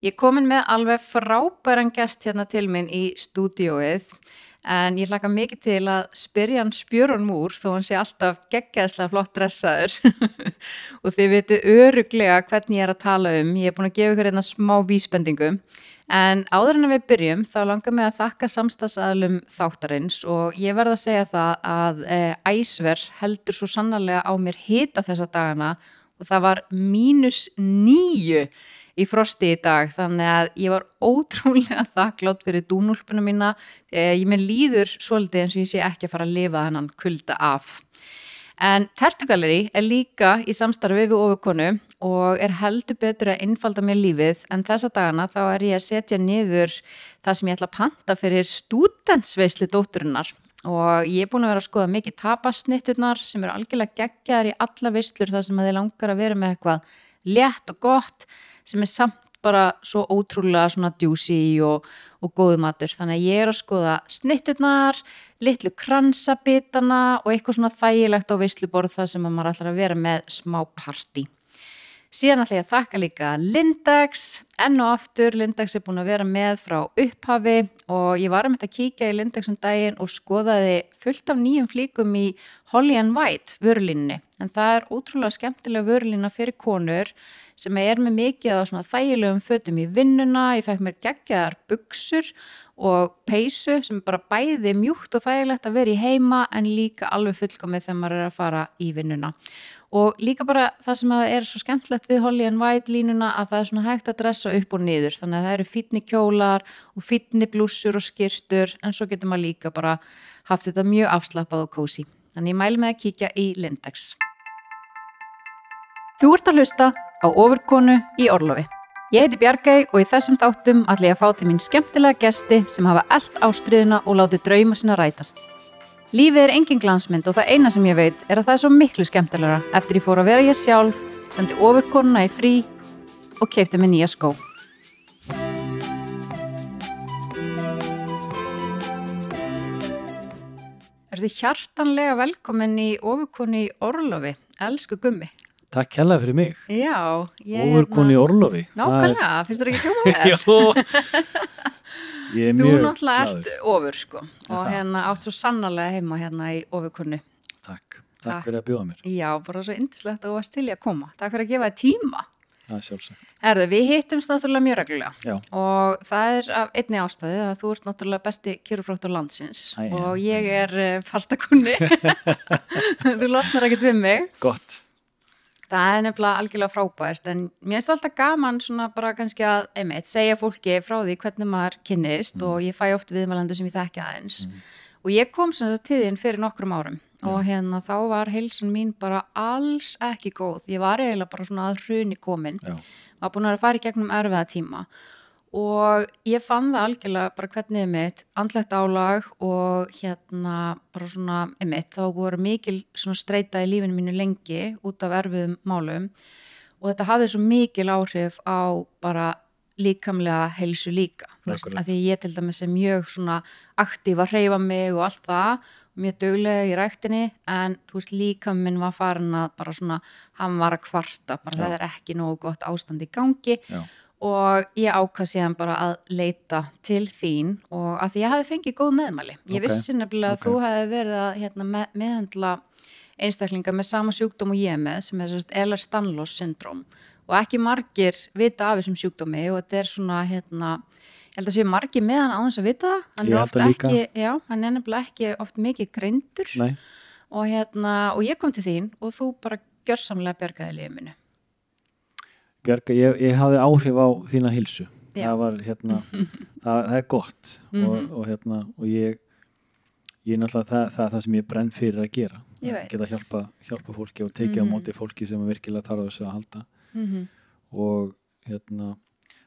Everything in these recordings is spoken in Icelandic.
Ég er komin með alveg frábæran gest hérna til minn í stúdióið en ég hlaka mikið til að spyrja hann spjörun múr þó hann sé alltaf geggjæðslega flott dressaður. Og þið veitu öruglega hvernig ég er að tala um. Ég er búin að gefa ykkur einna smá vísbendingu. En áður en við byrjum þá langar mig að þakka samstagsadalum þáttarins og ég verða að segja það að e, æsver heldur svo sannarlega á mér hita þessa dagana og það var mínus nýju í frosti í dag þannig að ég var ótrúlega þakklátt fyrir dúnúlpuna mína ég með líður svolítið eins og ég sé ekki að fara að lifa hennan kulda af. En Tertugaleri er líka í samstarfi við ofurkonu og er heldur betur að innfalda mér lífið en þessa dagana þá er ég að setja niður það sem ég ætla að panta fyrir stúdensveisli dótturinnar. Og ég er búin að vera að skoða mikið tapasnitturnar sem eru algjörlega geggar í alla veislur þar sem að þið langar að vera með eitthvað létt og gott sem er samt bara svo ótrúlega svona djúsi og, og góðu matur. Þannig að ég er að skoða snitturnar litlu kransabitana og eitthvað svona þægilegt á veisluborð það sem maður ætlar að vera með smá parti síðan ætla ég að þakka líka Lindax enn og aftur, Lindax er búin að vera með frá upphafi og ég var að mynda að kíkja í Lindax um daginn og skoðaði fullt af nýjum flíkum í Holly and White vörlínni en það er ótrúlega skemmtilega vörlína fyrir konur sem er með mikið á þægilegum fötum í vinnuna, ég fekk mér geggjaðar buksur og peysu sem er bara bæði mjúkt og þægilegt að vera í heima en líka alveg fullkomið þegar maður er að fara í vinnuna. Og líka bara það sem er svo skemmtilegt við Holly and White línuna að það er svona hægt að dressa upp og niður. Þannig að það eru fítni kjólar og fítni blúsur og skirtur en svo getur maður líka bara haft þetta mjög afslappað og kósi þannig ég mælu með að kíkja í Lindex. Þú ert að hlusta á ofurkonu í Orlofi Ég heiti Bjargæ og í þessum þáttum ætla ég að fá til mín skemmtilega gesti sem hafa allt ástriðuna og láti drauma sinna rætast Lífið er engin glansmynd og það eina sem ég veit er að það er svo miklu skemmtilegra eftir ég fór að vera ég sjálf, sendi ofurkonuna í frí og keipti mig nýja skó. Er þið hjartanlega velkomin í ofurkonu í Orlofi, elsku gummi? Takk hella fyrir mig. Já. Ofurkonu í Orlofi. Nákvæmlega, er... finnst þetta ekki hljóma vel? Jó. Þú náttúrulega ert ofur sko og hérna átt svo sannarlega heima hérna í ofurkunnu. Takk, takk, fyrir að bjóða mér. Já, bara svo indislegt að þú varst til í að koma. Takk fyrir að gefa þið tíma. Það er sjálfsagt. Erðu, við hittumst náttúrulega mjög reglulega Já. og það er af einni ástæðu að þú ert náttúrulega besti kýrufróttur landsins Æ, og ég er uh, fastakunni. þú losnar ekkert við mig. Gott. Það er nefnilega algjörlega frábært en mér finnst alltaf gaman svona bara kannski að einmitt, segja fólki frá því hvernig maður kynnist mm. og ég fæ oft viðmælandu sem ég þekki aðeins mm. og ég kom sem þess að tíðin fyrir nokkrum árum mm. og hérna þá var heilsan mín bara alls ekki góð, ég var eiginlega bara svona að hruni komin, var búin að fara í gegnum erfiða tíma og ég fann það algjörlega bara hvernig einmitt, andlegt álag og hérna bara svona einmitt, þá voru mikil svona streyta í lífinu mínu lengi út af erfiðum málum. Og þetta hafði svo mikil áhrif á bara líkamlega heilsu líka. Veist, að því ég til dæmis er mjög svona aktív að hreyfa mig og allt það mjög döglega í ræktinni en þú veist líka minn var farin að bara svona, hann var að kvarta bara Já. það er ekki nógu gott ástand í gangi. Já og ég ákvað síðan bara að leita til þín og að því ég hafi fengið góð meðmæli. Ég okay. vissi nefnilega okay. að þú hefði verið að hérna, með, meðhandla einstaklinga með sama sjúkdóm og ég með sem er Ehlers-Danlos syndrom og ekki margir vita af þessum sjúkdómi og þetta er svona hérna, ég held að sé margir með hann á þess að vita hann er, ekki, já, hann er nefnilega ekki oft mikið greindur og, hérna, og ég kom til þín og þú bara gjörsamlega bergaði lífið minu Björga, ég, ég hafði áhrif á þína hilsu það var hérna það, það er gott mm -hmm. og, mhm. og hérna og ég ég er náttúrulega það, það, það sem ég brenn fyrir að gera að geta hjálpa, hjálpa fólki og tekið mm -hmm. á mhm. móti fólki sem virkilega þarf þessu að halda mm -hmm. og hérna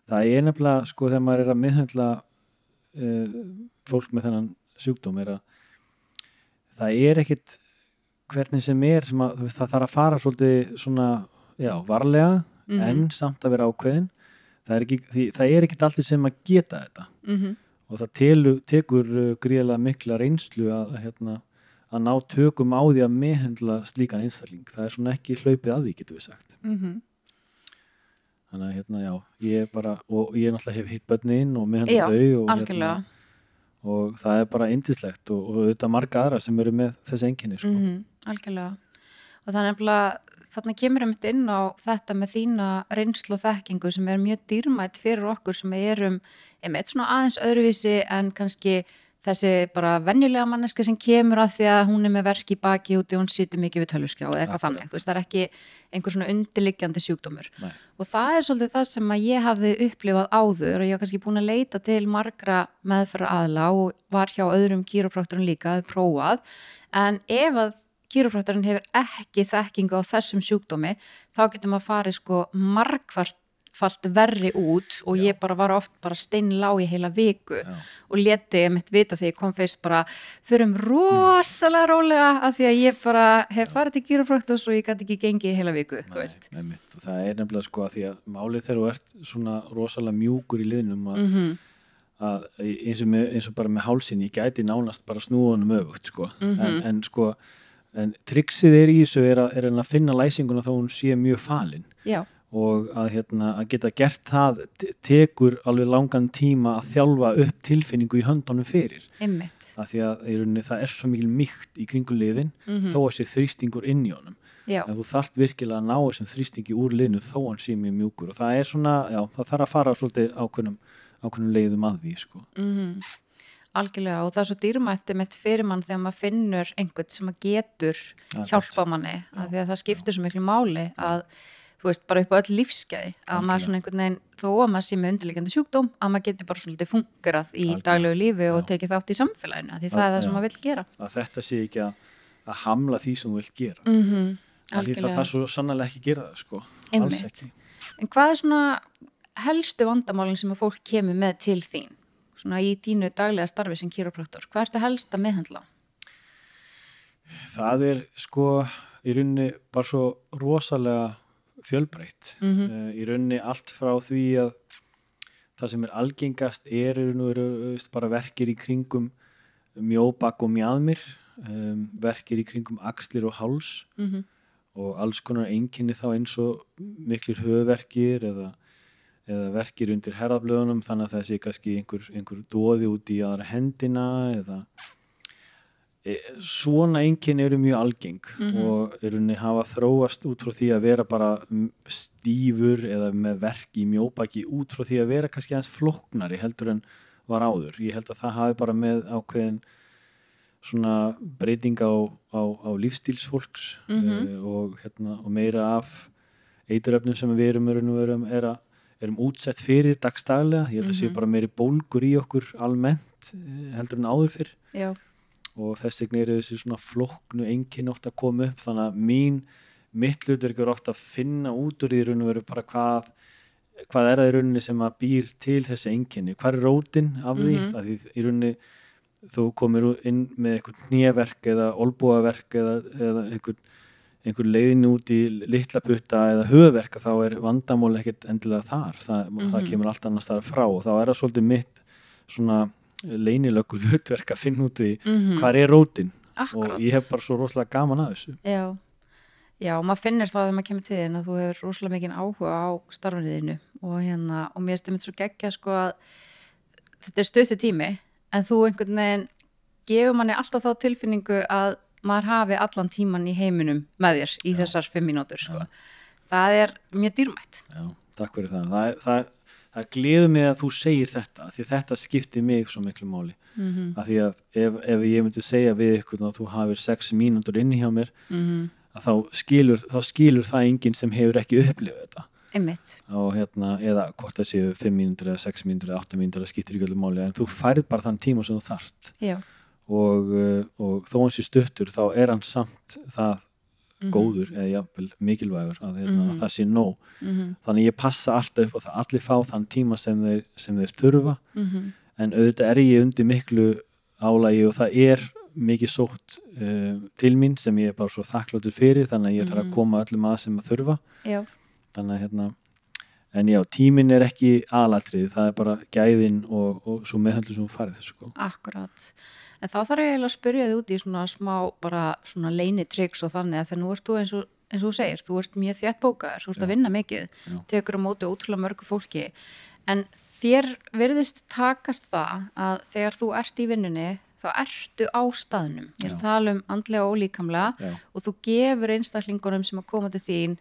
það er nefnilega sko þegar maður er að miðhandla uh, fólk með þennan sjúkdóm er að það er ekkit hvernig sem er sem að, það þarf að fara svolítið svona já, varlega mm -hmm. en samt að vera ákveðin það er ekki, því, það er ekki allir sem að geta þetta mm -hmm. og það telu, tekur uh, gríðilega mikla reynslu að, hérna, að ná tökum á því að meðhendla slíkan einstakling það er svona ekki hlaupið að því getur við sagt mm -hmm. þannig að hérna já, ég bara og ég náttúrulega hef hitt börnin og meðan þau og, hérna, og það er bara indislegt og, og auðvitað marga aðra sem eru með þessi enginni sko. -hmm, algjörlega og það er nefnilega, þarna kemur ég mitt inn á þetta með þína reynslu og þekkingu sem er mjög dýrmætt fyrir okkur sem erum, einmitt svona aðeins öðruvísi en kannski þessi bara venjulega manneska sem kemur að því að hún er með verk í baki úti og hún sýtur mikið við tölvuskjá eða eitthvað þannig, þú veist, það er ekki einhver svona undirliggjandi sjúkdómur. Nei. og það er svolítið það sem að ég hafði upplifað áður og ég var kannski búin að leita til margra meðfæra aðla og var hjá öðrum kýróprakturinn líka að prófað, en ef að kýróprakturinn hefur ekki þekkingu á þessum sjúkdómi, þá getur maður farið sko margfart falt verri út og Já. ég bara var oft bara steinlá í heila viku Já. og leti mitt vita þegar ég kom fyrst bara fyrir um rosalega rólega af því að ég bara hef farið til kýrufræktus og ég gæti ekki gengið í heila viku. Nei, einmitt. og það er nefnilega sko að því að málið þegar þú ert svona rosalega mjúkur í liðnum að, Mhm, að eins, og með, eins og bara með hálsin ég gæti nánast bara snúðunum öfugt sko. Mhm. en, en sko en triksið er í þessu er að, er að finna læsinguna þá hún sé mjög falin. Já, og að, hérna, að geta gert það te- tekur alveg langan tíma að þjálfa upp tilfinningu í höndunum fyrir. Einmitt. Af því að rauninni, það er svo mikil mýkt í kringum liðin Mhm. þó að sé þrýstingur inn í honum. Já, en þú þarft virkilega að ná þessum þrýstingi úr liðinu þó hann sé mjög mjúkur. Og það er svona, já, það þarf að fara svolítið ákveðnum, leiðum að því sko. mhm algjörlega og það er svo dýrmætti mitt fyrir mann þegar maður finnur einhvern sem að getur hjálpa manni af því að það skiptir svo miklu máli að þú veist, bara upp á öll lífskeiði að Algjörlega. maður svona einhvern veginn, þó að maður sé með undirleikandi sjúkdóm, að maður getur bara svolítið fungerað í Algjörlega. daglegu lífi og tekið þátt í samfélaginu, því það er það sem maður vil gera að þetta sé ekki að, að hamla því sem þú vilt gera mm -hmm. Því það, það svo sannlega ekki gera það sko. alls Einmitt. ekki En hvað er svona helstu vandamálinn sem að fólk kemur með til þín? Svona í þínu daglega starfi sem kýrópraktor. Hvað ertu helst að meðhandla? það er sko í rauninni bara svo rosalega fjölbreytt Mm uh, í rauninni allt frá því að það sem er algengast er veru, veist, bara verkir í kringum mjóbak og mjadmir um, verkir í kringum axlir og háls Mm -hmm. og alls konar einkinni þá eins og miklir höfverkir eða, eða verkir undir herðablöðunum þannig að það sé kannski einhver, einhver dóði út í aðra hendina eða e, svona einkinni eru mjög algeng Mhm. og eru henni hafa þróast út frá því að vera bara mm, stífur eða með verk í mjóbaki út frá því að vera kannski aðeins flóknari heldur en var áður ég held að það hafi bara með ákveðin svona breyting á, á, á lífstílsfólks Mhm. uh, og, hérna, og meira af eituröfnum sem við erum, erum, erum, erum, erum útsett fyrir dagstaglega, ég held að sé Mhm. bara meiri bólgur í okkur almennt eh, heldur en áður fyrr Já. og þess vegna eru þessi svona flóknu enginn ofta að koma upp þannig að mín mitt hlutverk er ofta að finna út úr í raun og veru bara hvað hvað er það í rauninni sem að býr til þessi enginni, hvað er rótin af því, Mhm. að því í rauninni þú komir inn með einhvern hnéverk eða olbúaverk eða, eða einhvern, einhvern leiðin út í litla putta eða höfverk þá er vandamál ekkert endilega þar það, það Mhm. kemur allt annars þar frá og þá er það svolítið mitt svona leynilöku hlutverk að finna út í Mm hvað er rótin Akkurat. og ég hef bara svo rosalega gaman að þessu Já. Já, maður finnir það þegar maður kemur til þín að þú hefur rosalega mikinn áhuga á starfinniðinu og hérna, og mér stemmt svo geggja sko að þetta er stöttu tími en þú einhvern veginn gefur manni alltaf þá tilfinningu að maður hafi allan tíman í heiminum með þér í þessar fimm mínútur sko. Það er mjög dýrmætt. Já, takk fyrir það það, það, það gleður mig að þú segir þetta því þetta skiptir mig svo miklu máli Mm -hmm. af því að ef, ef ég myndi segja við ykkur að þú hafir sex mínútur inni hjá mér Mm að þá skilur, þá skilur það enginn sem hefur ekki upplifað þetta og hérna, eða hvort það séu 5 mínútur eða 6 mínútur eða 8 mínútur það skiptir alveg máli, en þú færð bara þann tíma sem þú þarft Já. Og, uh, og þó hans í stuttur þá er hann samt það Mhm. góður eða jafnvel mikilvægur að, hérna, Mhm. að það sé nóg Mm þannig ég passa alltaf upp á það allir fá þann tíma sem þeir, sem þeir þurfa -hmm. en auðvitað er ég undir miklu álægi og það er mikið sótt uh, til mín sem ég er bara svo þakkláttur fyrir þannig að ég þarf Mhm. að koma öllum að sem að þurfa Já. þannig að hérna en já, tíminn er ekki aðalatrið það er bara gæðin og, og svo meðhaldum sem þú farið sko. Akkurat. En þá þarf ég að spyrja þið út í svona smá bara svona leinitryggs og þannig að þegar nú ert þú eins og eins og þú segir, þú ert mjög þétt bókaður, þú ert Já. að vinna mikið, Já. tekur á móti ótrúlega mörgu fólki, en þér virðist takast það að þegar þú ert í vinnunni, þá ertu á staðnum. Ég er að tala um andlega og líkamlega og þú gefur einstaklingunum sem að koma til þín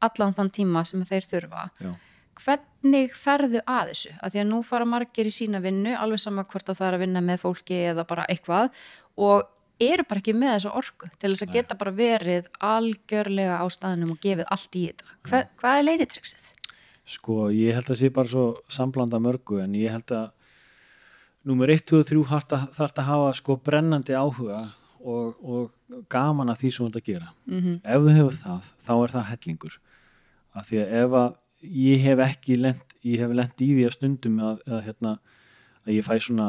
allan þann tíma sem þeir þurfa. Já. Hvernig ferðu að þessu? Að því að nú fara margir í sína vinnu, alveg sama hvort að það er að vinna með fólki eða bara eitthvað og eru bara ekki með þessa orku til þess að geta bara verið algjörlega á staðnum og gefið allt í þetta. Hver, hvað er leinitriksið? Sko, ég held að sé bara svo samblanda mörgu en ég held að nummer 1, 2 og 3 þarf að hafa sko brennandi áhuga og, og gaman að því sem þú ert að gera. Mm -hmm. Ef þú hefur það, þá er það hellingur. Af því að ef að ég hef ekki lent, ég hef lent í því að stundum að, að, hérna, að ég fæ svona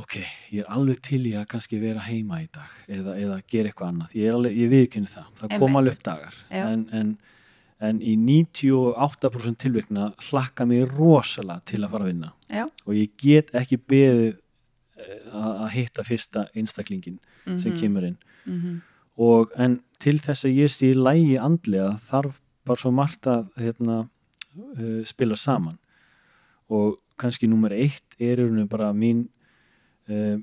ok, ég er alveg til í að kannski vera heima í dag eða, eða gera eitthvað annað. Ég, er alveg, ég viðkynni það. Það Einmitt. alveg upp dagar. En, en, en í 98% tilvikna hlakka mig rosalega til að fara að vinna Já. og ég get ekki beðið eh, að að hitta fyrsta einstaklingin sem Mhm. kemur inn Mm og en til þess að ég sé lægi andlega þarf bara svo margt að hérna, uh, spila saman og kannski nummer eitt er bara mín uh,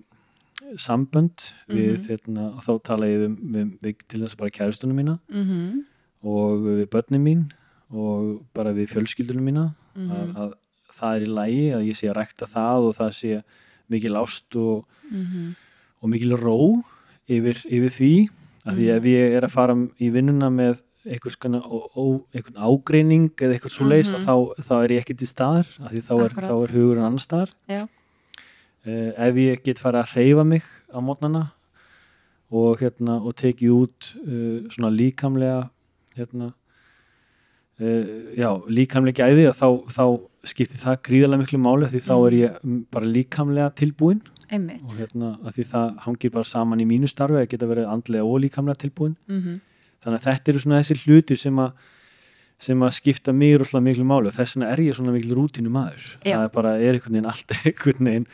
sambönd við Mhm. hérna, þá tala ég við, við, við til þess bara kæristunum mína -hmm. og við börnin mín og bara við fjölskyldunum mína Mhm. að, að það er í lægi að ég sé að rækta það og það sé mikil ást og, Mhm. og mikil ró yfir, yfir því að því Mhm. ef ég er að fara í vinnuna með einhvers konar einhvern ágreining eða eitthvað svo leis Mhm. þá, þá er ég ekki til staðar þá er, þá er hugurinn annar staðar. Uh, ef ég get fara að hreyfa mig á mótnana og, hérna, og tekið út uh, svona líkamlega hérna uh, já, líkamlega gæði og þá, þá skiptir það gríðarlega miklu máli því þá er ég mm, bara líkamlega tilbúin Einmitt. og hérna því það hangir bara saman í mínu starfi að geta verið andlega og líkamlega tilbúin Mm þannig að þetta eru svona þessi hlutir sem að sem að skipta mig rosalega miklu máli og þess vegna er ég svona miklu rútínu maður Já. það er bara, er einhvern veginn alltaf einhvern veginn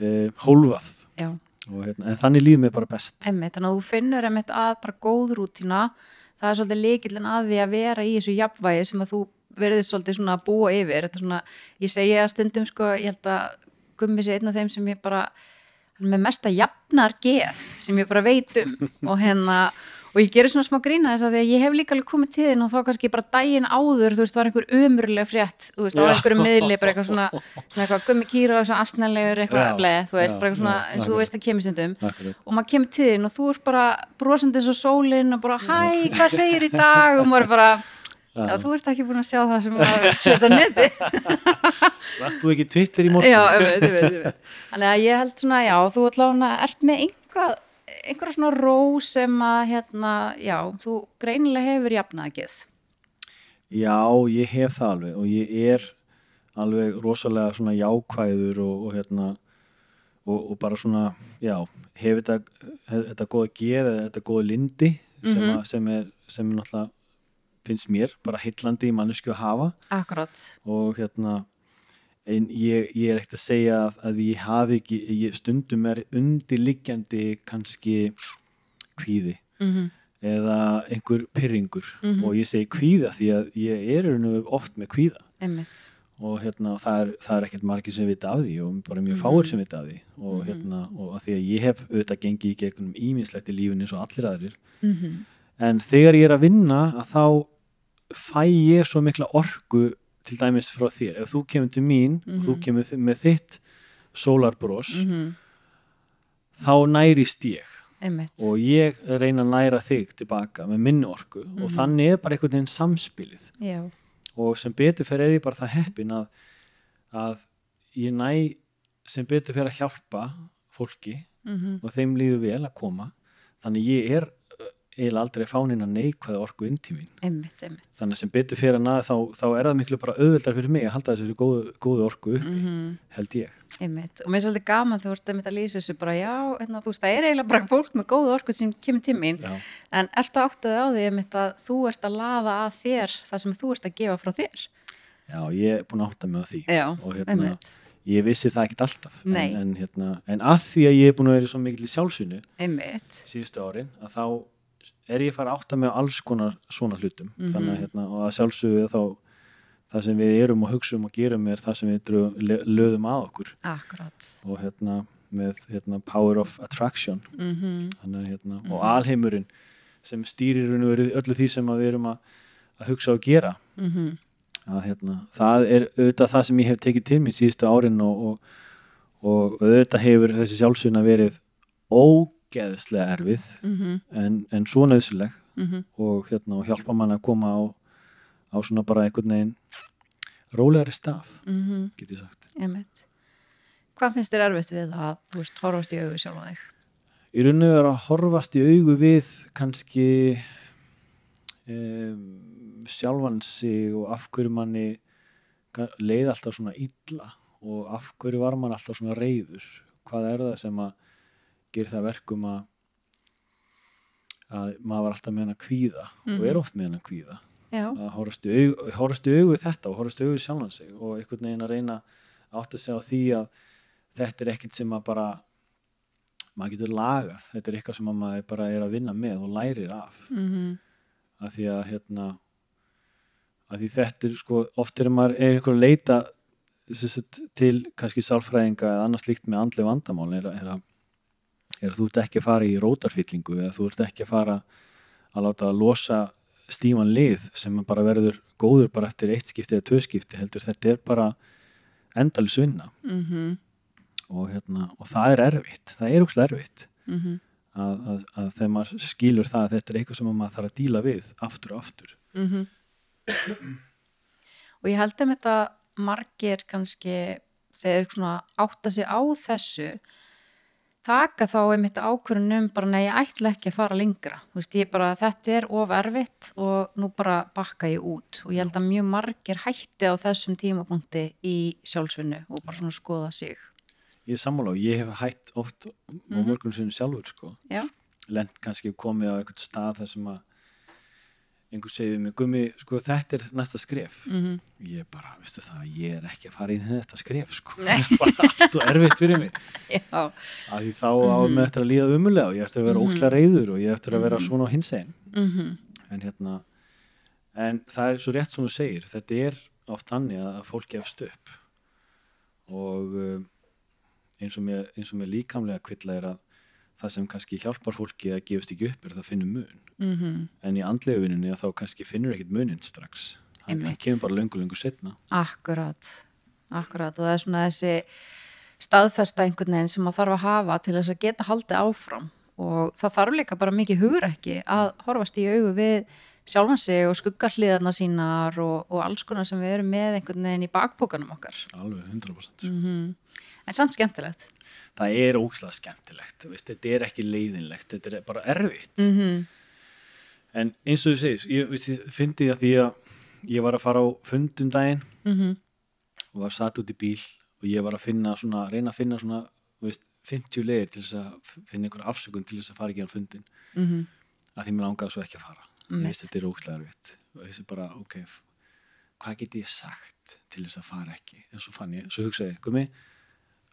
uh, hólfað. Og, hérna, en þannig líður mér bara best. Einmitt, þannig að þú finnur einmitt að bara góð rútína, það er svolítið líkillin að því að vera í þessu jafnvægi sem að þú verðið svolítið svona að búa yfir. Þetta er svona, ég segi að stundum sko, ég held að gummi sé einn af þeim sem ég bara með mesta jafnar geð sem ég bara veit um. Og hérna og ég gerir svona smá grína þess að að ég hef líka alveg komið til þín og þá kannski bara daginn áður þú veist, var einhver umurlega frétt þú veist, á Já. einhverjum miðli, bara eitthvað svona, svona eitthvað gummi kýra og þessu astnælegur eitthvað, Já, bleið, þú veist, já, bara eitthvað svona eins og þú veist að kemur stundum. Og maður kemur til þín og þú ert bara brosandi eins og sólinn og bara hæ, hvað segir í dag? Og maður er bara, já, þú ert ekki búin að sjá það sem maður setja á neti Varst þú ekki Twitter í morgun? já, ég veit, ég veit þannig að ég held svona, já, þú allavega ert með einhvað, einhverja svona ró sem að, hérna, já þú greinilega hefur jafnaðið Já, ég hef það alveg og ég er alveg rosalega svona jákvæður og, og hérna og, og bara svona, já hef þetta, hef, þetta góða geð eða þetta góða lindi sem, Mhm. að, sem, er, sem er náttúrulega finnst mér bara heillandi í mannesku að hafa. Akkurat, og hérna en ég, ég er ekkert að segja að, ég hafi ekki, ég stundum er undirliggjandi kannski kvíði mm eða einhver pyrringur Mhm. og ég segi kvíða því að ég er oft með kvíða. Einmitt. Og hérna það er, það er ekkert margir sem vita af því og bara mjög Mhm. fáir sem vita af því. Og Mhm. hérna og því að ég hef auðvitað gengið í gegnum ímislegt í lífinu eins og allir aðrir. Mm en þegar ég er að vinna að þá fæ ég svo mikla orku til dæmis frá þér. Ef þú kemur til mín og þú Mhm. kemur með þitt sólarbros -hmm. þá nærist ég. Einmitt. Og ég reyna að næra þig tilbaka með minni orku. Og Mhm. þannig er bara einhvern veginn samspilið. Já, og sem betur fyrir er ég bara það heppin að, að ég næ sem betur fyrir að hjálpa fólki mm og þeim líður vel að koma. Þannig ég er eiginlega aldrei fánin að neikvæða orku inn tímin einmitt, einmitt. Þannig sem betur fyrir að þá, þá er það miklu bara auðveldar fyrir mig að halda þessu góðu, góðu orku uppi, mm held ég. Einmitt. og mér er svolítið gaman þú ert að lýsa þessu bara já, hérna, þú veist, það er eiginlega bara fólk með góða orku sem kemur til mín. Já, en ertu áttið á því einmitt að þú ert að laða að þér það sem þú ert að gefa frá þér? Já ég er búin að átta á því. Já, og hérna, ég vissi það ekkert alltaf. En, en, hérna, en að því að ég er búin að vera í svo mikil sjálfsunu einmitt. síðustu árin að þá er ég fara átt að með alls konar svona hlutum. Mhm. þannig að hérna, og að sjálfsögðu þá það sem við erum og hugsaum og gerum er það sem við drögum, le- löðum að okkur. Akkurat. Og hérna með hérna, power of attraction. Mm þannig, að, hérna, og alheimurinn sem stýrir öllu því sem að við erum að, að hugsa og gera. -hmm. að, hérna, það er auðvitað það sem ég hef tekið til mín síðustu árin og, og, og auðvitað hefur þessi sjálfsögna verið ógeðslega erfið Mm en, en svo nöðsileg -hmm. og, hérna, og hjálpa mann að koma á, á svona bara einhvern veginn rólegari stað, Mm get ég sagt Einmitt. Hvað finnst þér erfitt við að þú veist, horfast í augu sjálf á þig? í rauninu er að horfast í augu við kannski um, sjálfan sig og af hverju manni leið alltaf svona illa og af hverju var mann alltaf svona reyður hvað er það sem að gera það verkum að að maður var alltaf með hann að kvíða og Mhm. er oft með hann að kvíða. Já, að horfast í augu, horfast í augu við þetta og horfast í augu við sjálfan sig og einhvern veginn að reyna átt að segja á því að þetta er ekkert sem að bara maður getur lagað, þetta er eitthvað sem að maður bara er að vinna með og lærir af. Mm af því að hérna af því þetta er sko oft er maður er einhver að leita til kannski sálfræðinga eða annars líkt með andlega vandamál er, að- er, að, er að þú ert ekki að fara í rótarfyllingu eða þú ert ekki að fara að láta að losa stíman lið sem bara verður góður bara eftir eitt skipti eða tvö skipti heldur þetta er bara endalis vinna -hmm. og, hérna, og það er erfitt, það er úkslega erfitt Mm -hmm. að, að, að þegar maður skilur það að þetta er eitthvað sem maður þarf að díla við aftur og aftur Mhm. og ég held um þetta margir kannski þegar svona átta sig á þessu taka þá einmitt ákvörunum bara nei, ég ætla ekki að fara lengra veist, ég bara, þetta er of erfitt og nú bara bakka ég út og ég held að mjög margir hætti á þessum tímapunkti í sjálfsvinnu og bara svona skoða sig Ég er sammála og ég hef hætt oft mm Mhm. og mörgum sinni sjálfur sko. Já. Lent kannski komið á einhvern stað þar sem að einhver segir mig, gummi, sko þetta er næsta skref. mm -hmm. Ég bara, veistu það, ég er ekki að fara í þetta skref sko. Það er bara allt og erfitt fyrir mig. Já, Af því þá á Mhm. mig eftir að líða umulega og ég eftir að vera Mhm. ókslega reyður og ég eftir að vera Mhm. svona á hins einn. mm En hérna, en það er svo rétt sem þú segir, þetta er oft þannig að fólk gefst upp og um, eins og með, eins og með líkamlega kvilla er að það sem kannski hjálpar fólki að gefast ekki upp er að það finnur mun. Mm en í andlegu vinnunni að þá kannski finnur ekkit munin strax. Einmitt. kemur bara löngu löngu setna Akkurat, akkurat. Og það er svona þessi staðfesta einhvern veginn sem maður þarf að hafa til þess að geta haldið áfram. Og það þarf líka bara mikið hugur ekki að horfast í augu við sjálfan sig og skuggarliðarna sínar og, og alls konar sem við erum með einhvern veginn í bakbókanum okkar. Alveg 100% mm en samt skemmtilegt það er ókslega skemmtilegt veist, þetta er ekki leiðinlegt, þetta er bara erfitt. Mm -hmm. en eins og þú segir, ég, fyndi að því að ég var að fara á fundum daginn Mm og var satt út í bíl og ég var að finna svona, reyna að finna svona veist, 50 leiðir til þess að finna einhver afsökun til þess að fara ekki á fundin -hmm. að því mér langaði svo ekki að fara. Veist þetta er ókslega erfitt. Og þessi bara, ok, hvað get ég sagt til þess að fara ekki? En svo fann ég, svo hugsaði ég, gumi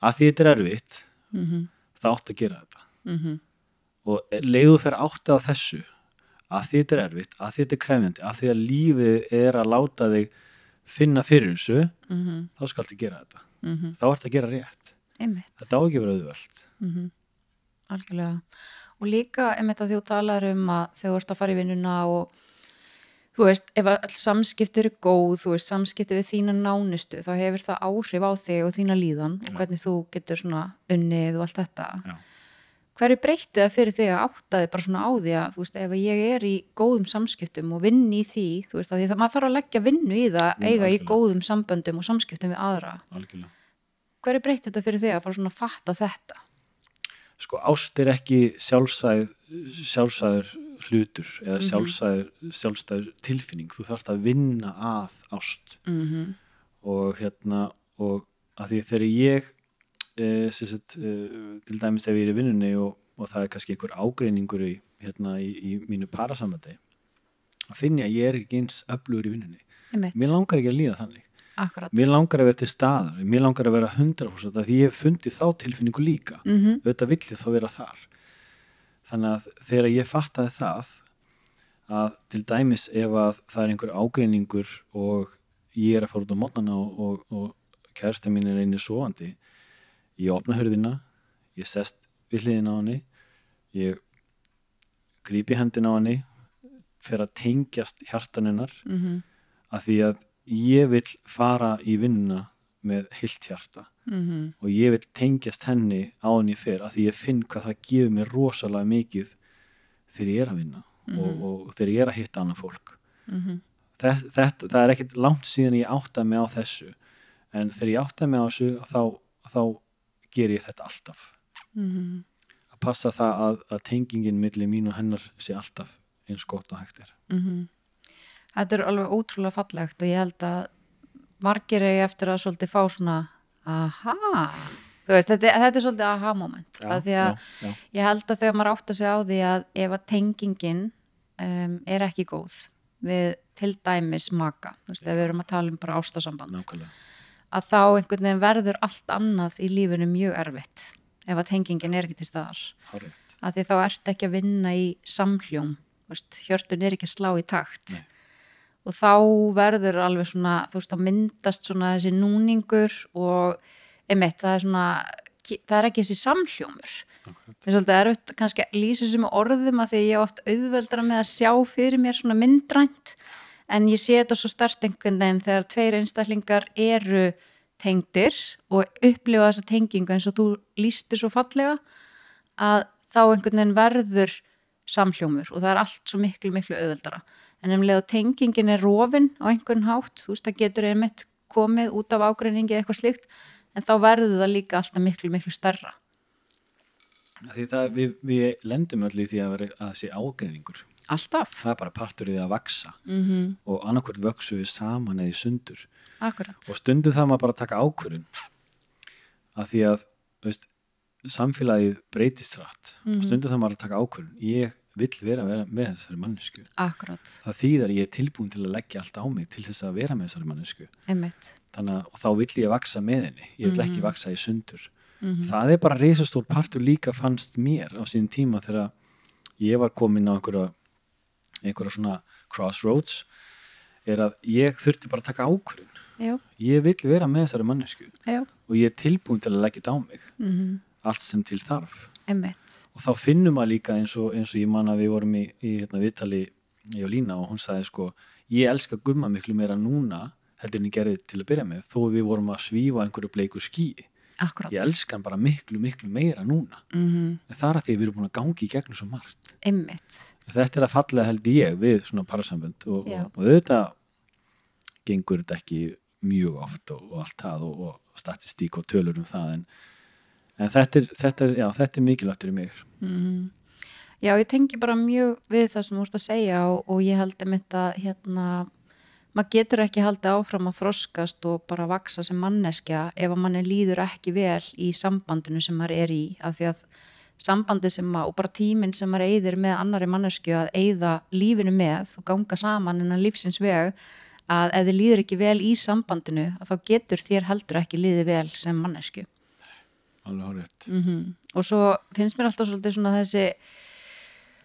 að því þetta er erfitt Mm -hmm. það átt að gera þetta. Mm og leiðu fer átti á þessu að þetta er erfitt, að þetta er krefjandi að því að lífið er að láta þig finna fyrir þessu -hmm. þá skal þið gera þetta, Mm -hmm. þá ert að gera rétt. Einmitt. Þetta á ekki að vera auðvelt. Mm algjörlega. Og líka einmitt að þú talar um að þegar þú ert að fara í vinnuna og þú veist, ef all samskipti eru góð, þú veist, samskipti við þína nánustu, þá hefur það áhrif á þig og þína líðan og hvernig þú getur svona unnið og allt þetta. Já. hverju breytti það fyrir þig að áttaði bara svona á því að, þú veist, ef ég er í góðum samskiptum og vinn í því, þú veist, að því það maður þarf að leggja vinnu í það, Mm, eiga í algjörlega. góðum samböndum og samskiptum við aðra. Algjörlega. Hverju breytti þetta fyrir þig að bara svona fatta þetta? Sko ást er ekki sjálfsæð sjálfsæður hlutur eða Mhm. sjálfsæður, sjálfsæður tilfinning, þú þarfst að vinna að ást. Mm -hmm. og hérna og að því þegar ég e, sagt, e, til dæmis ef ég er í vinnunni og, og það er kannski einhver ágreiningur í, hérna, í, í mínu parasamandi að finna að ég er ekki eins öflugur í vinnunni. Mér langar ekki að líða þannig. Akkurat. Mér langar að vera til staðar, mér langar að vera 100% að því ég hef fundið þá tilfinningu líka. Mm -hmm. auðvitað vill ég þá vera þar þannig að þegar ég fattaði það að til dæmis ef að það er einhver ágreiningur og ég er að fara út á mótnana og, og, og kærasta mín er einni sovandi ég opna hörðina ég sest við hliðin á henni ég grípi hendin á henni fer að tengjast hjartaninnar mm -hmm. að því að ég vil fara í vinnuna með heilt hjarta Mm -hmm. og ég vil tengjast henni á henni fyrr að því ég finn hvað það gefur mér rosalega mikið þegar ég er að vinna Mhm. og, og þegar ég er að hitta annað fólk Mhm. þetta, þetta, það er ekkert langt síðan ég átta mig á þessu en þegar ég átta mig á þessu þá, þá ger ég þetta alltaf Mhm. að passa það að, að tengingin milli mín og hennar sé alltaf eins gott og hægt er Mhm. Þetta er alveg ótrúlega fallegt og ég held að margir eigi eftir að svolítið fá svona aha, þú veist, þetta, þetta er svolítið aha moment, af því að já, já, ég held að þegar maður átt að segja á því að ef að tengingin um, er ekki góð við til dæmis maka, þú veist, ef við erum að tala um bara ástasamband, nákvæmlega. að þá einhvern veginn verður allt annað í lífinu mjög erfitt ef að tengingin er ekki til staðar. Hárrétt. að því þá ert ekki að vinna í samhljóm, þú veist, hjörtun er ekki að slá í takt. Nei. Og þá verður alveg svona þú veist, þá myndast svona þessi núningur og einmitt, það er svona það er ekki þessi samhljómur. Það er svolítið erfitt kannski að lýsa með orðum að því ég er oft auðveldara með að sjá fyrir mér svona myndrænt. En ég sé þetta svo stert einhvern veginn þegar tveir einstaklingar eru tengdir og upplifa þessa tengingu eins og þú lýstir svo fallega að þá einhvern veginn verður samhljómur og það er allt svo miklu, miklu auðveldara en umlega tengingin er rofin á einhvern hátt, þú veist það getur einmitt komið út af ágreiningi eða eitthvað slíkt en þá verður það líka alltaf miklu, miklu það, við, við lendum öll í því að, vera, að það sé ágreiningur. Alltaf. Það er bara partur í því að vaksa mm -hmm. og annarkvört vöksu við saman eða í sundur. Akkurat. Og stundum það maður bara taka ákvörðun. Að því að veist, samfélagið breytist rætt Mhm. og stundum það maður að taka ákvörðun. Ég vill vera, vera með þessari mannesku Akkurat, það þýðar ég er tilbúin til að leggja allt á mig til þess að vera með þessari mannesku þannig að þá vill ég vaksa með henni. Ég vill ekki Mhm. vaksa í sundur. Mm það er bara reisastór partur líka fannst mér á sínum tíma þegar ég var komin á einhverja einhverja svona crossroads er að ég þurfti bara að taka ákvörðun. Já, ég vill vera með þessari mannesku já. og ég er tilbúin til að leggja þetta á mig. Mm allt sem til þarf Einmitt. Og þá finnum maður líka eins og, eins og ég man að við vorum í, í hérna, viðtali ég og Lína og hún sagði sko ég elska gumma miklu meira núna heldur en ég gerði til að byrja með þó við vorum að svífa einhverju bleiku skíi Akkurat. Ég elska hann bara miklu miklu meira núna. Mm en það er að því við erum búin að gangi í gegnum svo margt. Einmitt. Þetta er að falla held ég við svona parasambönd og, og, og auðvitað gengur þetta ekki mjög oft og, og allt það og, og statistík og tölur um það en, en þetta, er, þetta, er, já, þetta er mikilvægt fyrir mig. Mm Já, ég tengi bara mjög við það sem þú ert að segja og, og ég held einmitt að hérna maður getur ekki haldið áfram að þroskast og bara vaksa sem manneskja ef að manni líður ekki vel í sambandinu sem maður er í af því að sambandi sem maður og bara tíminn sem maður eyðir með annari mannesku að eyða lífinu með og ganga saman innan lífsins veg að ef þið líður ekki vel í sambandinu að þá getur þér heldur ekki líðið vel sem mannesku alveg hárétt mm og svo finnst mér alltaf svolítið svona þessi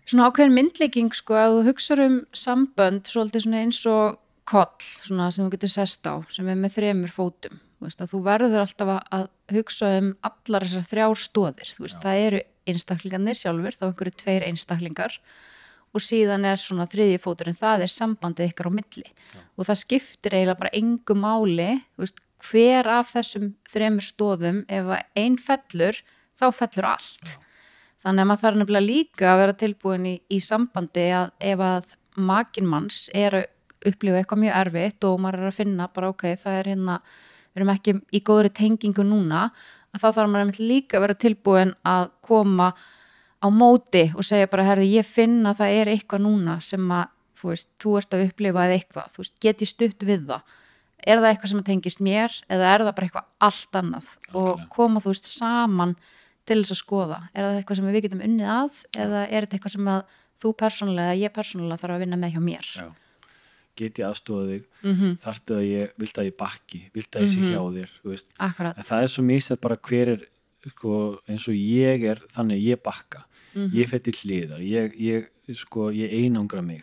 svona ákveðin myndlegging sko að þú hugsar um sambönd svolítið svona eins og koll svona sem þú getur sest á sem er með þremur fótum. Þú, veist, þú verður alltaf að- hugsa um allar þessar þrjár stóðir það eru einstaklingarnir sjálfur þá einhverju tveir einstaklingar og síðan er svona þriði fótur en það er sambandið ykkar á milli. Og það skiptir eiginlega bara engu máli veist, hver af þessum þremur stóðum ef að ein fellur þá fellur allt. Þannig að maður þarf nefnilega líka að vera tilbúin í, í sambandi að ef að makin manns er að upplifa eitthvað mjög erfitt og maður er að finna bara ok, það er hérna við erum ekki í góðri tengingu núna að þá þarf maður einmitt líka að vera tilbúin að koma á móti og segja bara, herðu, ég finn að það er eitthvað núna sem að þú veist, þú ert að upplifa eða eitthvað, veist, get ég stutt við það? Er það eitthvað sem tengist mér eða er það bara eitthvað allt annað? Og Algjörlega. koma, þú veist, saman til þess að skoða, er það eitthvað sem við getum unnið að eða er þetta eitthvað sem að þú persónulega, ég persónulega þarf að vinna með hjá mér? Já. get ég aðstofa þig? Mm -hmm. þarftu að ég, vilt að ég bakki? Vilt að ég sé Mhm. hjá þér? Það er svo mísað bara hver er sko, eins og ég er þannig ég bakka. Mhm. ég fer til hliðar. Ég, ég, sko, ég einangra mig.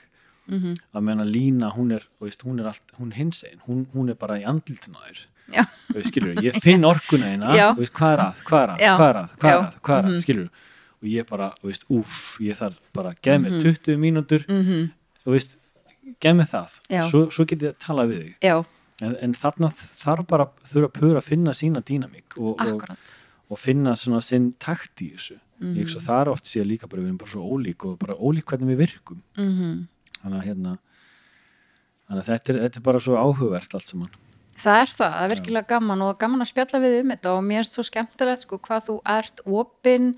Mhm, að meðan að lína hún er, veist, hún er, allt, hún hins einn, hún, hún er bara í veist, skilur, ég finn orkuna eina þú veist, hvað er að, hvað er að, hvað er að hvað er að, hvað er að, Mhm. skilur og ég bara, veist, úff, ég þarf bara mér Mhm. 20 mínútur. Mhm, þú veist, gef mér það. Svo, svo get ég að tala við þig. Já, en, en þarna þarf bara þurfa að pura að finna sína dýnamík og, og, og finna svona sinn takt í þessu. Ég svo það er oft sér líka bara við erum bara svo ólík og bara ólík hvernig við virkum. Mhm. þannig að hérna þannig að þetta er, þetta er bara svo áhugavert allt saman. Það er það, það er virkilega gaman og gaman að spjalla við um þetta og mér er svo skemmtilegt sko hvað þú ert opinn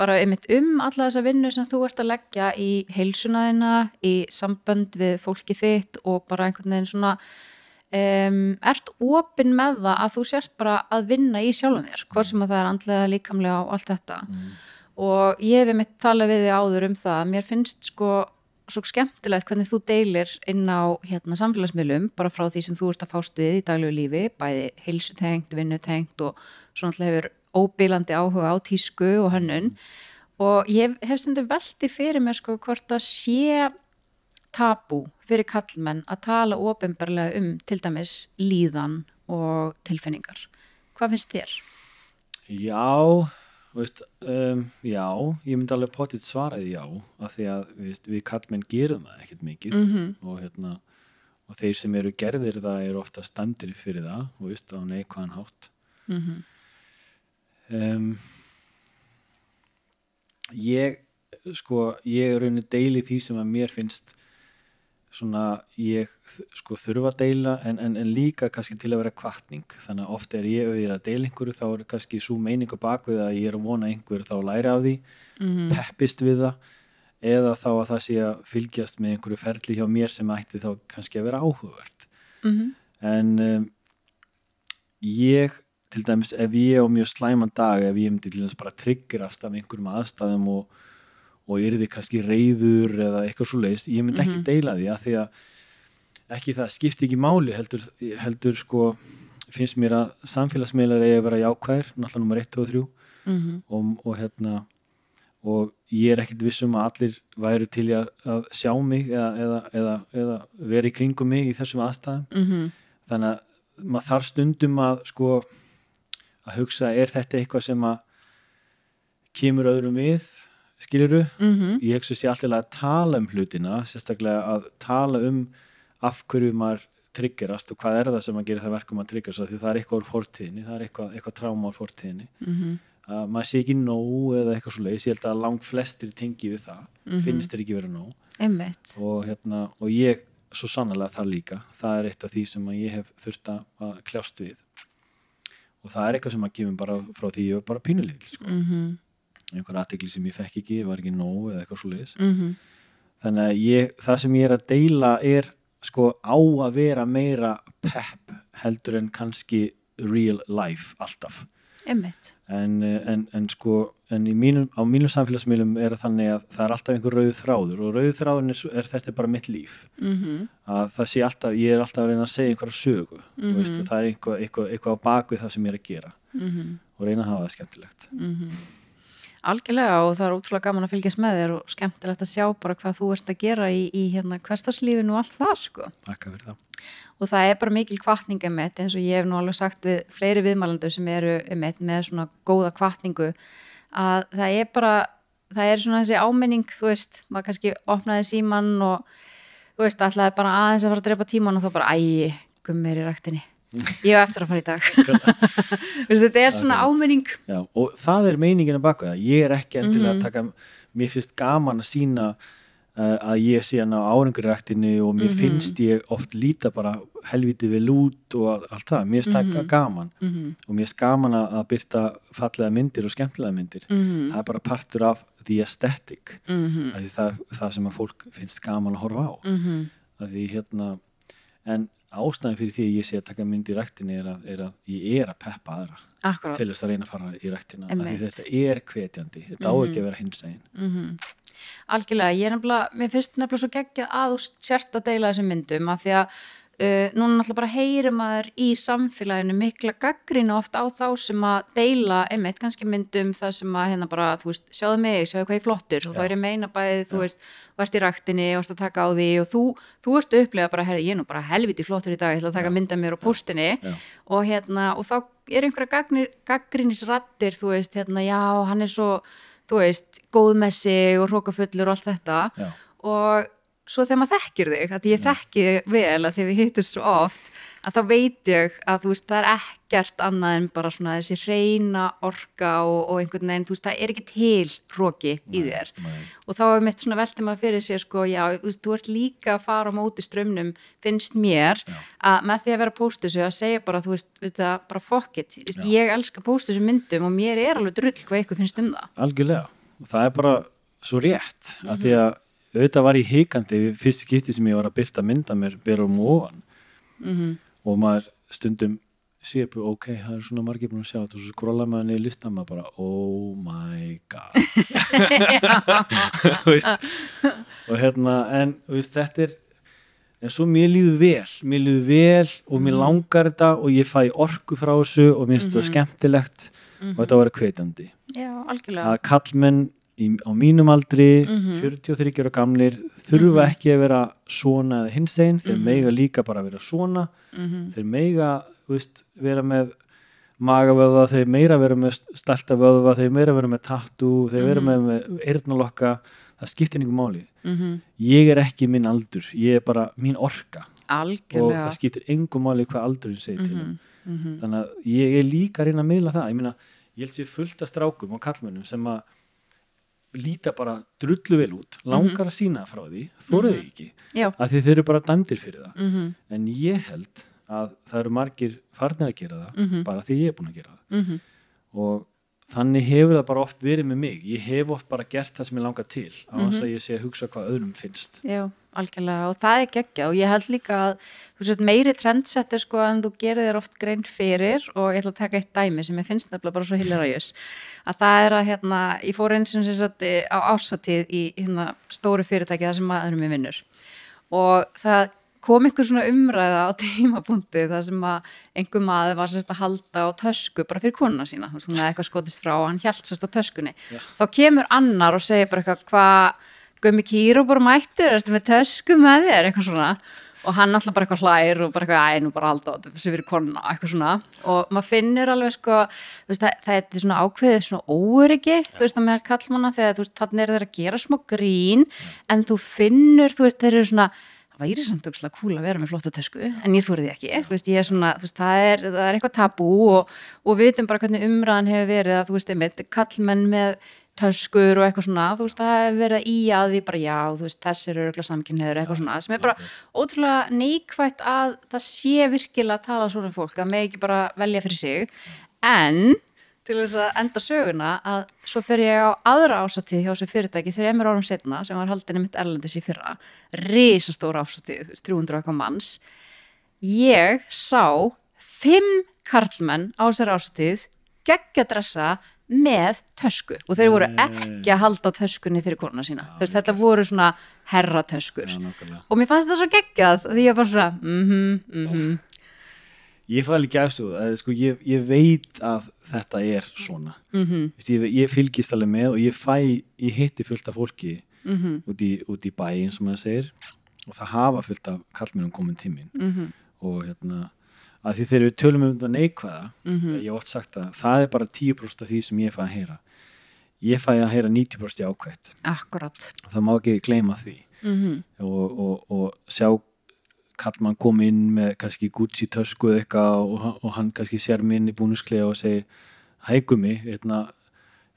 bara einmitt um alla þessa vinnu sem þú ert að leggja í heilsunaðina, í sambönd við fólki þitt og bara einhvern veginn svona um, ert opinn með það að þú sért bara að vinna í sjálfum þér, hvort sem að það er andlega, líkamlega og allt þetta. Og ég hef einmitt talað við þig áður um það, mér finnst sko svo skemmtilegt hvernig þú deilir inn á hérna, samfélagsmiðlum bara frá því sem þú ert að fást við í daglegu lífi bæði heilsutengt, vinnutengt og svo náttúrulega hefur óbílandi áhuga á tísku og hönnun. Og ég hef stundum velti fyrir mér sko hvort að sé tabú fyrir kallmenn að tala ofinbarlega um til dæmis líðan og tilfinningar. Hvað finnst þér? Já, veist, um, já, ég myndi alveg potið svaraði já, af því að við, við kallmenn gerum það ekkert mikið Mm og hérna, og þeir sem eru gerðir það eru ofta standir fyrir það og veist, á neikvæðan hátt. -hmm. Um, ég, sko, ég er rauninni deili því sem að mér finnst svona, ég sko þurfa að deila en, en, en líka kannski til að vera kvartning þannig að ofta er ég, ég er að deila einhverju þá er kannski svo meining á bakvið að ég er að vona að einhverju þá læri af því Mm peppist við það eða þá að það sé að fylgjast með einhverju ferli hjá mér sem ætti þá kannski að vera áhugavert. -hmm. en um, ég til dæmis ef ég á mjög slæman dag ef ég myndi til dæmis bara tryggirast af einhverjum aðstæðum og, og yrði kannski reyður eða eitthvað svo leiðist ég myndi ekki Mhm. deila því að því að ekki það skipti ekki máli heldur, heldur sko finnst mér að samfélagsmeilar eigi að vera jákvæðir náttúrulega nummer 1 og 3 Mm og, og hérna og ég er ekkit vissum að allir væru til að, að sjá mig eða, eða, eða, eða vera í kringum mig í þessum aðstæðum. -hmm. þannig að maður þarf stundum að sko að hugsa er þetta eitthvað sem að kemur öðrum við skiluru, Mm ég hugsa sér alltaf að tala um hlutina, sérstaklega að tala um af hverju maður triggerast og hvað er það sem að gera það verkum að triggerast því það er eitthvað úr fortíðinni, það er eitthvað, eitthvað tráma úr fortíðinni. -hmm. að maður sé ekki nóg eða eitthvað svo leiðis, ég held að lang flestir tengi við það, Mhm. finnst þér ekki vera nóg. Og, hérna, og ég svo sannlega það líka það er eitt af því sem ég hef þurft að kljást við. Og það er eitthvað sem að gefum bara frá því ég var bara pínulítil sko. -hmm. einhver aðtegli sem ég fekk ekki, var ekki nóg eða eitthvað svo leiðis Mm þannig að ég, það sem ég er að deila er sko á að vera meira pepp heldur en kannski real life alltaf en, en, en sko en mínum, á mínum samfélagsmiðlum er þannig að það er alltaf einhver rauð þráður og rauð þráður er, er þetta er bara mitt líf Mm að það sé alltaf, ég er alltaf að reyna að segja einhverja sögu, mm Mhm. veist, og það er eitthvað, eitthvað, eitthvað á bakvið það sem ég er að gera -hmm. og reyna að hafa það skemmtilegt Mhm. Algjörlega og það er ótrúlega gaman að fylgjast með þér og skemmtilegt að sjá bara hvað þú ert að gera í, í hérna hverstarslífinu og allt það sko. Takk fyrir það Og það er bara mikil kvartning emitt eins og ég hef nú alveg sagt við fleiri viðmælandur sem eru emitt með svona góða kvartningu að það er bara, það er svona þessi áminning, þú veist, maður kannski opnaði síman og þú veist, ætlaði bara aðeins að fara að drepa tíman og þá bara, æ, gummir í ræktinni. Ég hef eftir að fara í dag. Þetta er svona áminning. Já, og það er meiningin að baka það ég er ekki endilega Mhm. að taka mér finnst gaman að sína uh, að ég sé hann á áranguræktinni og mér Mhm. finnst ég oft líta bara helviti vel út og all- allt það, mér finnst það Mhm. gaman Mm -hmm. og mér finnst gaman að byrta fallega myndir og skemmtilega myndir Mm það er bara partur af the aesthetic -hmm. af því það, það sem að fólk finnst gaman að horfa á Mm -hmm. því hérna en ástæðin fyrir því að ég sé að taka mynd í ræktinni er er að ég er að peppa aðra Akkurát. til þess að reyna að fara í Einmitt. þetta er hvetjandi, þetta á Mhm. ekki að vera hinsægin Mm Algjörlega, ég er nefnilega, mér finnst nefnilega svo geggjað að þú sért að deila þessum myndum að því að Uh, núna náttúrulega bara heyrir maður í samfélaginu mikla gaggrinu oft á þá sem að deila einmitt kannski myndum það sem að hérna bara, þú veist, sjáðu mig, sjáðu hvað ég flottur. Og þá er ég meina bæðið, þú veist, ert í raktinni og ert að taka á því og þú, þú ert upplegað bara, herri, ég nú bara helviti flottur í dag, ég ætla að taka mynda mér á postinni og hérna, og þá er einhverja gaggrinisrattir, þú veist, hérna, já, hann er svo, þú veist, góð með sig og hrókafullur og allt þetta. Já. og svo þegar maður þekkir þig, að ég þekki vel að þegar við hittum svo oft að þá veit ég að þú veist það er ekkert annað en bara svona þessi reyna orka og, og einhvern veginn þú veist það er ekki til hróki í þér. nei. og þá er mitt svona veltum að fyrir sér sko já, þú veist, þú ert líka að fara á móti strömmnum finnst mér Já. að með því að vera að pósta þessu að segja bara þú veist, það, bara fuck it Þú veist, ég elska að pósta þessu myndum og mér er alveg drull hvað ykkur finnst um það. Algjörlega. Það er bara svo rétt af því að auðvitað var ég hikandi við fyrstu skipti sem ég var að byrta mynda mér vera um ofan. Mhm. og maður stundum sé upp, ok, það er svona margir búin að sjá þetta. Og svo skrolla maður niður listan maður bara, oh my god. Og hérna en veist, þetta er en svo mér líður vel, mér líður vel og mér langar þetta og ég fæ orku frá þessu og mér finnst þetta skemmtilegt og þetta var hvetjandi. Já, algjörlega. Að kallmenn í, á mínum aldri Mhm. 43 ára gamlir þurfa ekki að vera svona eða hinsegin, þeir Mhm. meiga líka bara að vera svona, Mhm. þeir meiga veist, vera með magavöðva, þeir meira vera með stelta vöðva, þeir meira vera með tattu þeir vera með, með eyrnalokka það skiptir einhver máli Mhm. ég er ekki minn aldur, ég er bara mín orka og algjörlega það skiptir einhver máli hvað aldurinn segir til um Mhm. Mhm. þannig að ég er líka að reyna að miðla það ég meina, ég held sér fullt af strákum og kallmönnum sem að líta bara drullu vel út langar að sína frá því, þóruðu mm ekki já, því þeir eru bara dæmdir fyrir það. Mhm, en ég held að það eru margir farnir að gera það Mhm. bara því ég er búin að gera það. Mhm, og þannig hefur það bara oft verið með mig. Ég hef oft bara gert það sem ég langar til á þess að ég sé að hugsa hvað öðrum finnst. Já, algjörlega og það er geggja og ég held líka að þú sett meiri trendsetter sko en þú gerir þér oft grein fyrir og ég ætla að taka eitt dæmi sem ég finnst nefnilega bara svo hilarious að það er að hérna, ég fór eins og sem sagt á ásatíð í hérna stóru fyrirtæki þar sem maðurum er vinnur. Og það kom einhver svona umræða á tímapunkti þar sem að einhver maður var sérst að halda á tösku bara fyrir konuna sína, þú veist, hún hefði eitthvað skotist frá og hann hjælt sérst á töskunni. Þá kemur annar og segir bara eitthvað hvað Gummi Kíró bara mættur, ertu með tösku með þér, eitthvað svona. Og hann alltaf bara eitthvað hlær og bara eitthvað æ, nú bara halda þetta sem fyrir konuna, eitthvað svona. Og maður finnur alveg sko veist, það, það er svona ákveðið svona óöryggi þú veist, að meðal kallmanna þegar þú veist, þannig er þeir að gera smá grín en þú finnur, þú veist, þeir eru svona það væri samt aukslega cool að vera með flotta tösku en ég þúrið ekki, þú veist, ég er svona veist, það, er, það er eitthvað tabú og, og við veitum bara hvernig umræðan hefur verið að þú veist, einmitt, kallmenn með töskur og eitthvað svona, þú veist, það hefur verið í að því bara já, þú veist, þessir eru eitthvað samkynniður eitthvað svona, sem er bara ótrúlega neikvætt að það sé virkilega að tala svona um fólk, að með ekki bara velja fyrir sig, en til þess að enda söguna að svo fer ég á aðra ásatíð hjá þessu fyrirtæki þreymur árum setna sem var haldinni mitt erlendis í fyrra. Risastóra ásatíð, þú veist, 300 eitthvað manns. Ég sá fimm karlmenn á þessari ásatíð geggja dressa með tösku og þeir voru ekki að halda töskunni fyrir konuna sína. Þú veist, þetta voru svona herratöskur. Já, og mér fannst þetta svo geggjað því ég var svona mhm, mhm. Ég fæ alveg gæstu að sko, ég, ég veit að þetta er svona. Mhm, Vist, ég, ég fylgist alveg með og ég fæ ég hitti fullt af fólki mhm, út í, út í bæ eins og maður segir. Og það hafa fullt af kallmennum komin tímin mhm, og hérna að því þegar við tölum um þetta neikvæða mhm. ég hef oft sagt að það er bara 10% af því sem ég fæ að heyra. Ég fæ að heyra 90% ákvætt. Akkurat. Það má ekki gleyma því. Mhm, og, og, og sjá kallmann kom inn með kannski Gucci tösku eða eitthvað og, og hann kannski sér minn í búnusklega og segir hægumi, hérna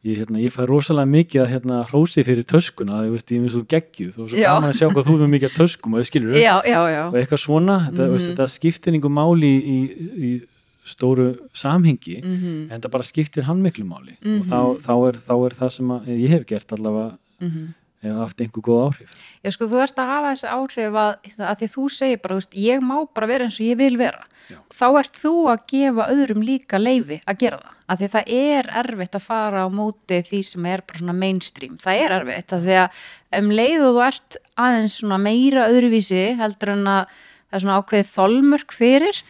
Ég, hérna, ég fæ rosalega mikið að hérna, hrósi fyrir töskuna, ég veist, ég finnst þú geggjuð og svo Já. gaman að sjá hvað þú er mikið af töskum og þið skilur já, já, já og eitthvað svona, þetta, Mhm. þetta skiptir einhver máli í, í, í stóru samhengi mhm, en það bara skiptir hann miklu máli Mhm. og þá, þá, er, þá er það sem að, ég hef gert allavega mhm hef haft einhver góð áhrif Já, sko, þú ert að hafa þessi áhrif að, að því þú segir bara, veist, ég má bara vera eins og ég vil vera. Já. Þá ert þú að gefa öðrum líka leifi að gera það. Að því það er erfitt að fara á móti því sem er bara svona mainstream. Það er erfitt að því að um leið og þú ert aðeins svona meira öðruvísi heldur en að það er svona ákveðið þolmörk fyrir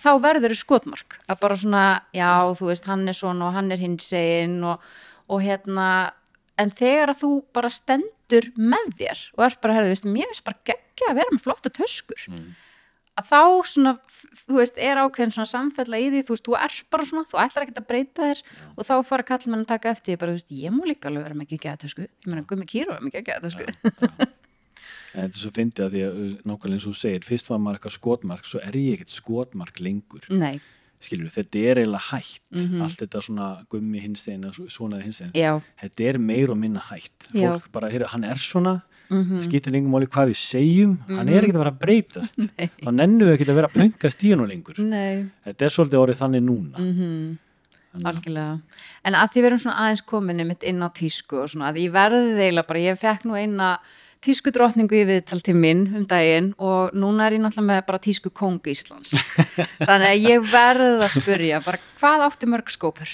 þá verður þau skotmark að bara svona, já, þú veist, hann er svona og hann er hinsegin og, og hérna, en þegar að þú bara stendur með þér og ert bara, herðu, veist, mér finnst bara geggja að vera með flotta töskur. Mm. að þá svona, þú veist, er ákveðin svona samfella í því, þú veist, þú ert bara svona þú ætlar ekkert að breyta þér og þá fara kallmenn að taka eftir, því, bara, þú veist, ég má líka alveg vera með geggja tösku, ég meina, gummi kýru er með geggja tösku, En þetta er svo fyndið að því að nákvæmlega eins og þú segir, fyrst var maður eitthvað skotmark, svo er ég ekkert skotmark lengur. nei, Skilur þetta er eiginlega hætt. Mhm. Allt þetta svona gummi hinsegin, svona hinsegin. já Þetta er meir og minna hætt. Já. Fólk bara, heyrðu, hann er svona, mm skýtur lengum máli hvað við segjum, hann er ekkert að vera breytast. Þá nennu við ekkert að vera að pöngast í hann lengur. nei, Þetta er svolítið orðið þannig núna. mhm Algjörlega. En að því við erum svona aðeins kominni mitt inn á tísku og svona að ég verði eiginlega bara, ég fekk nú eina tísku drotningu í viðtal til minn um daginn og núna er ég náttúrulega með bara tísku kong Íslands. Þannig að ég verði að spurja bara hvað áttu mörg skópur?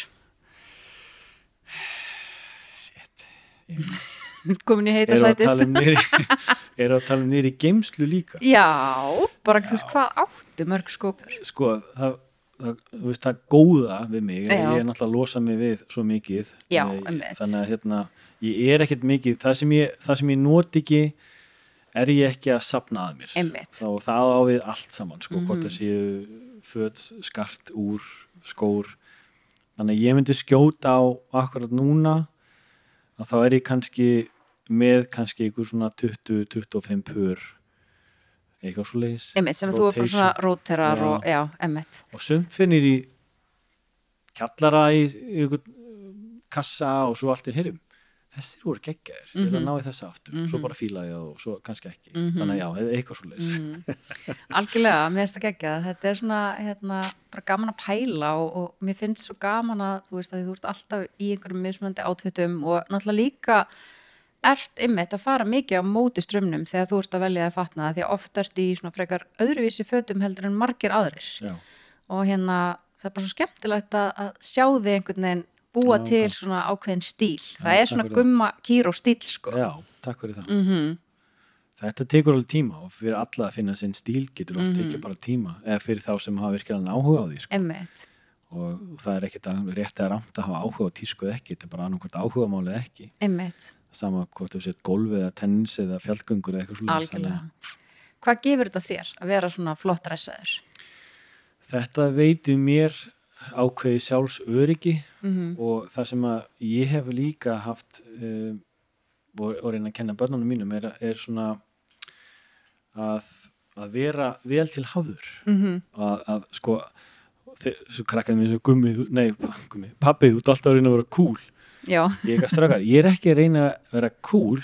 Komin í heita Eru að sætið? tala um eru að tala um niður í geimslu líka? Já, bara þú veist hvað áttu mörg skópur? Sko, það, það, veist, það góða við mig, að ég er náttúrulega að losa mig við svo mikið. Já, einmitt. Þannig að hérna, ég er ekkert mikið, það sem ég, það sem ég not ekki, er ég ekki að sapna að mér. Einmitt. Þá það á við allt saman, sko, hvort Mhm. það séu föt, skart, úr, skór. Þannig að ég myndi skjóta á akkurat núna, að þá er ég kannski með kannski einhver svona 20-25 pur eitthvað svo leiðis sem þú er bara svona róterar og og sumt finnir í kjallara í, í einhvern kassa og svo allt er hérum þessir voru geggjaðir, ég er að Mhm. ná í þessa aftur. Svo Mhm. bara fíla ég það og svo kannski ekki. Mhm. þannig að já, e- eitthvað svo leiðis Mm. Algjörlega, mér finnst það geggja þetta er svona, hérna, bara gaman að pæla og, og mér finnst svo gaman að þú veist að þú ert alltaf í einhverjum mismunandi átvitum og náttúrulega líka ert ymmit að fara mikið á móti strömmnum þegar þú ert að velja að fatna það því að oft ert í svona frekar öðruvísi fötum heldur en margir aðrir. Já, og hérna það er bara svo skemmtilegt að, sjá þig einhvern veginn búa Já, til svona ákveðin stíl. Já, það er svona gumma kýr og stíl sko. Já, takk fyrir það. Mm þetta tekur alveg tíma og fyrir alla að finna sinn stíl getur oft Mhm. ekki bara tíma eða fyrir þá sem hafa virkilega áhuga á því sko. Emmett, og það er ekkert að- rétt eða rámt að hafa áhuga á tísku eða ekki, þetta er bara annarkvæmt áhugamálið ekki. Emmett sama hvort þú sett golfi eða tennis eða fjallgöngur eða eitthvað svo Algjörlega. Hvað gefur þetta þér að vera svona flott dressaður? þetta veitir mér ákveði sjálfs öryggi Mm og það sem að ég hef líka haft uh, og, og reyna að kenna börnunum mínum er, er svona að, að vera vel til hafður -hmm. að, að sko þe- svo krakkaði mér svo gummi, þú- nei gummi, pappi, þú alltaf að reyna að vera cool Já, ég, er ekki að strákar, ég er ekki að reyna að vera cool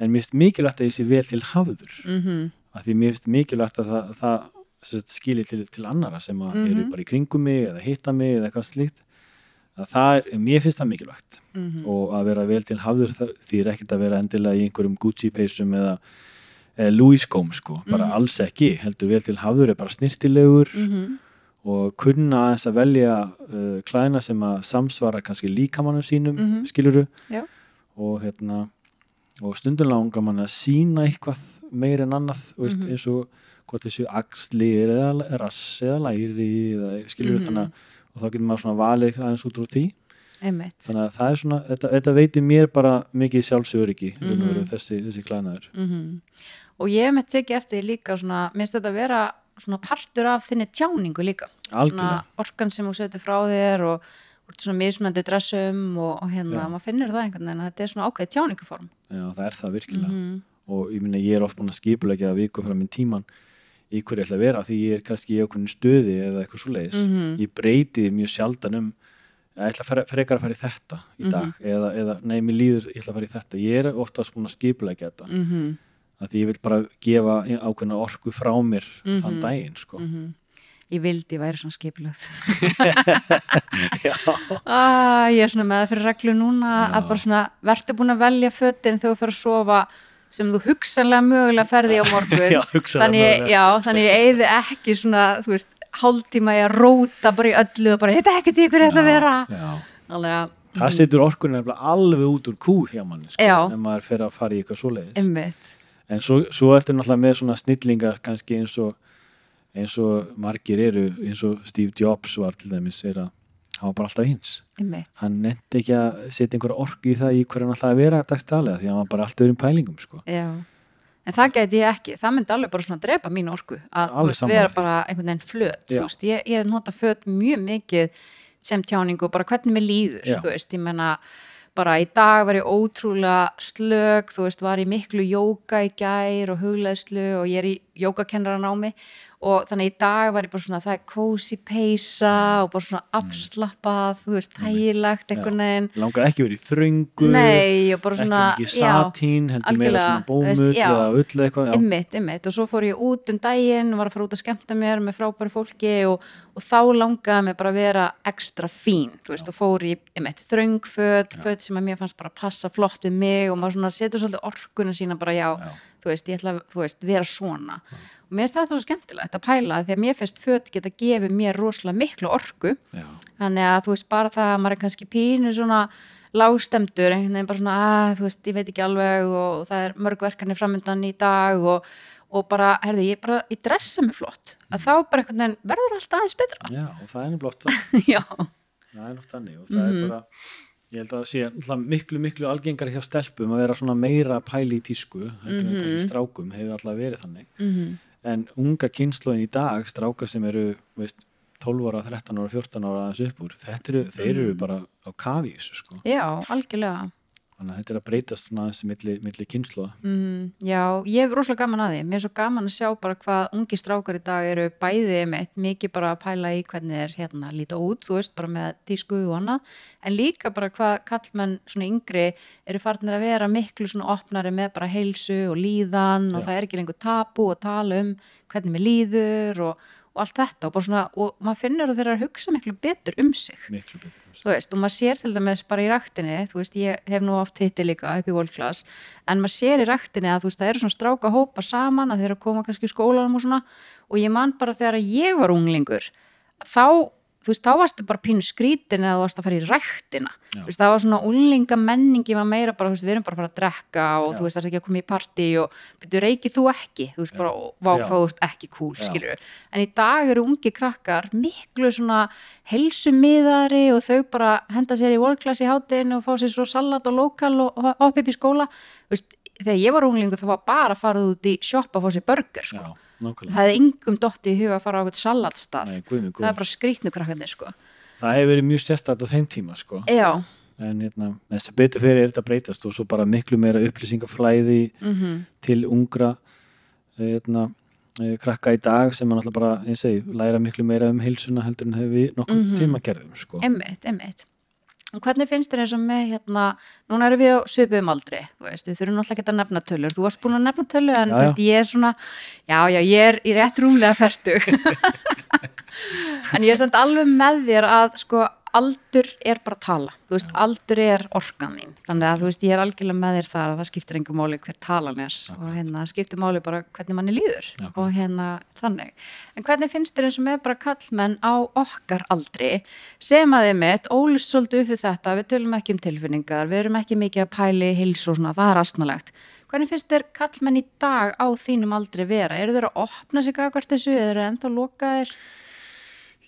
en mér finnst mikilvægt að ég sé vel til hafður mm að því mér finnst mikilvægt að það, það sem sagt, skili til, til annara sem að eru Mhm. bara í kringum mig eða hitta mig eða eitthvað slíkt. Að það er, mér finnst það mikilvægt. -hmm. og að vera vel til hafður því er ekkert að vera endilega í einhverjum Gucci peysum eða, Louis skóm sko, bara Mhm. alls ekki. Heldur vel til hafður er bara snirtilegur Mm og kunna aðeins að velja uh, klæðina sem að samsvara kannski líkamannum sínum, Mhm. skiluru Já. og hérna og stundum langar mann að sína eitthvað meir en annað, veist, Mhm. eins og hvort þessu axlir eða rass eða læri eða skiluru Mhm. þannig að og þá getur maður svona valið aðeins út úr því Emmett þannig að það er svona, þetta, þetta veitir mér bara mikið sjálfsöryggi mm Mhm. þessi, þessi klæðnaður mm Og ég hef með tekið eftir líka svona, minnst þetta að vera svona partur af þinni tjáningu líka svona orkan sem þú setur frá þér og úr svona mismöndi dressum og, og hérna, Já. maður finnir það einhvern veginn þetta er svona ákveðið tjáninguform já það er það virkilega -hmm. og ég minna ég er oft búin að skipulegja að viku fram í tíman í hverju ég ætla að vera því ég er kannski í okkur stöði eða eitthvað svo leiðis Mhm. ég breyti mjög sjaldan um ég ætla að fara, frekar að fara í þetta í Mhm. dag eða, eða nei, mér líður, ég ætla að fara í þetta ég er oftast búin að skipulegja þetta Mm -hmm. Að því ég vil bara gefa ákveðna orku frá mér Mhm. þann daginn sko. Ég vildi væri svona skipilögð já, ah, Ég er svona með það fyrir reglu núna Já. að bara svona verður búin að velja fötin þegar þú fyrir að sofa sem þú hugsanlega mögulega ferði á morgun. Já, þannig, ég- já, þannig ég eigði ekki svona, þú veist, hálftíma í að róta bara í öllu og bara, þetta er ekkert ykkur ég að vera. að, það setur orkunni alveg út úr kú hjá manni sko, ef maður fer að fara í eitthvað svoleiðis. Einmitt en svo, svo ertu náttúrulega með svona snillingar kannski eins og eins og margir eru eins og Steve Jobs var til dæmis er að hann var bara alltaf eins Einmitt. hann nefndi ekki að setja einhver orku í það í hverju hann alltaf að vera dagstælega því hann var bara alltaf öðrum pælingum sko. En það geti ég ekki, það myndi alveg bara svona drepa mín orku að veist, vera bara einhvern veginn flöt veist, ég, ég nota föt mjög mikið sem tjáningu, bara hvernig mér líður veist, ég menna bara í dag var ég ótrúlega slög þú veist, var í miklu jóka í gær og hugleðslu og ég er í jókakennaran og þannig í dag var ég bara svona það er kósi peisa og bara svona afslappað, þú veist, þægilegt einhvern veginn. Langar ekki verið í þröngu Nei, og bara ekki svona mikið satín, heldur meira svona já. eða eða eitthvað já. Ymmit, ymmit og svo fór ég út um daginn var að fara út að skemmta mér með frábæri fólki og, og þá langaði mig bara að vera ekstra fín, þú veist, og fór í ymmit, þröngföt, föt sem að mér fannst bara passa flott við mig og maður svona setur svolítið orkuna sína bara já, Já. þú veist, ég ætla að þú veist, vera svona og mér finnst það svo skemmtilegt að pæla því að mér finnst föt geta gefið mér rosalega miklu orku. Já. þannig að þú veist bara það að maður er kannski pínu svona lágstemdur einhvern veginn bara svona að þú veist ég veit ekki alveg og það er mörg verkanir framöndan í dag og, og bara, herðu, ég bara, ég dressa mig flott. Að þá bara einhvern veginn verður allt aðeins betra. Já, og það er nefnilega oft það er nátt þannig og það Mhm. er bara ég held að það sé miklu miklu algengari hjá stelpum að vera svona meira pæli í tísku Mhm. kannski strákum hefur alltaf verið þannig. Mm en unga kynnslóðin í dag stráka sem eru veist, 12 ára, 13 ára, 14 ára aðeins upp úr þetta eru, þeir eru Mhm. bara á þessu sko já, algjörlega þannig að þetta er að breytast svona aðeins milli, milli kynnslóða Mm, já, ég hef rosalega gaman að því mér er svo gaman að sjá bara hvað ungi strákar í dag eru bæði mitt mikið bara að pæla í hvernig er hérna líta út þú veist, bara með tísku og annað en líka bara hvað kallmenn svona yngri eru farnir að vera miklu svona opnari með bara heilsu og líðan og Já. það er ekki lengur tabu að tala um hvernig mér líður og, og allt þetta og svona, og maður finnur að þeirra að hugsa miklu betur um sig. Miklu betur þú veist, og maður sér til dæmis bara í ræktinni þú veist, ég hef nú oft hitti líka upp í World Class, en maður sér í ræktinni að þú veist, það eru svona stráka hópa saman að þeir eru að koma kannski í skólanum og svona og ég man bara þegar ég var unglingur þá, þú veist, þá varstu bara pínu skrítin eða þú varst að fara í ræktina Já. þú veist, það var svona unglinga menningi var meira bara, þú veist, við erum bara að fara að drekka og Já. þú veist, það er ekki að koma í partí og byrju, reykið þú ekki, þú veist, bara Já. þú ert ekki cool, Já. skilur en í dag eru ungi krakkar miklu svona helsumiðari og þau bara henda sér í volklass í hátinu og fá sér svo salat og lokal og og hoppa upp í skóla Þú veist, þegar ég var unglingu þá var bara að fara út í shop að fá sér burger sko. Nákvæmlega það hefði yngum dotti í huga að fara á eitthvað salatstað Nei, guð mig það er bara skrýtnu krakkarnir sko. það hefur verið mjög stjæstætt á þeim tíma sko. en hérna, þess að betur fyrir er þetta breytast og svo bara miklu meira upplýsingaflæði mm til ungra hérna, eh, krakka í dag sem er náttúrulega bara, ég, læra miklu meira um heilsuna heldur en hefur við nokkuð Mhm. tíma gerðum sko. emmitt og hvernig finnst þér eins og með hérna, núna erum við á svipuðum aldri veist, við þurfum náttúrulega ekki að nefna tölur. Þú varst búin að nefna tölur en Já, veist, ég er svona já, já, ég er í rétt rúmlega fertug. En ég er samt alveg með þér að sko aldur er bara tala. Þú veist, aldur er orkan mín þannig að þú veist, ég er algjörlega með þér þar að það skiptir engum máli hver talan er og hérna skiptir máli bara hvernig manni líður Akkurat. og hérna þannig. En hvernig finnst þér eins og með bara kallmenn á okkar aldri? Sem að þið mitt, ólust svolítið upp við þetta við tölum ekki um tilfinningar, við erum ekki mikið að pæli hils og svona, það er astnalegt hvernig finnst þér kallmenn í dag á þínum aldri vera, eru þeir að opna sig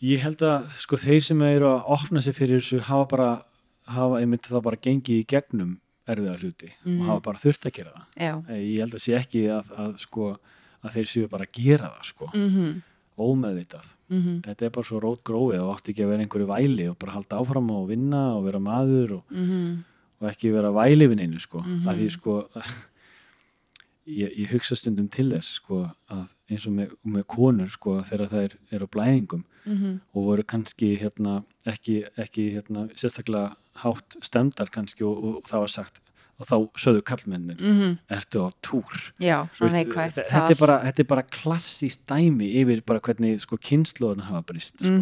ég held að sko þeir sem eru að opna sig fyrir þessu hafa bara hafa einmitt þá bara gengið í gegnum erfiða hluti Mhm. og hafa bara þurft að gera það. Já, Eh, ég held að sé ekki að, að sko að þeir séu bara að gera það sko. Mhm, ómeðvitað. Mhm. Þetta er bara svo rót gróið og átti ekki að vera einhverju væli og bara halda áfram og vinna og vera maður og, mhm, og ekki vera væli við neinu sko. Mhm. að því sko ég, ég hugsa stundum til þess sko eins og með, með konur sko þegar þær eru á blæðingum mhm. og voru kannski hérna ekki, ekki hérna sérstaklega hátt stemdar kannski og, og, það var sagt og þá sögðu kallmennin mhm, ertu á túr? Já, veist, þetta, er bara, þetta er bara klassíst dæmi yfir bara hvernig sko kynnslóðan hafa brist sko.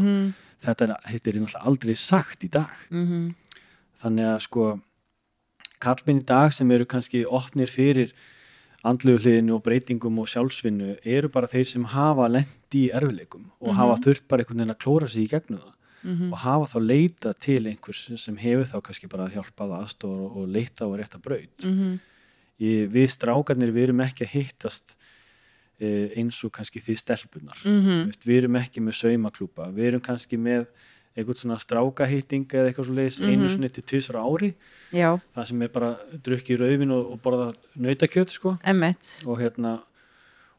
þetta, er, þetta er náttúrulega aldrei sagt í dag. Mhm. Þannig að sko kallmenn í dag sem eru kannski opnir fyrir andlegu hliðinu og breytingum og sjálfsvinnu eru bara þeir sem hafa lendi í erfileikum og Mhm. hafa þurft bara einhvern veginn að klóra sig í gegnum það mhm, og hafa þá leita til einhvers sem hefur þá kannski bara hjálpað aðstóð og, og leita á rétta braut. Mhm. Ég, við strákarnir við erum ekki að hittast e, eins og kannski þið stelpunar mhm, við erum ekki með saumaklúpa við erum kannski með eitthvað svona strákahýting eða eitthvað svo leiðis einu Mhm. sinni til tvisar á ári já, það sem er bara drukkið rauðvin og, og borða nautakjöt sko og hérna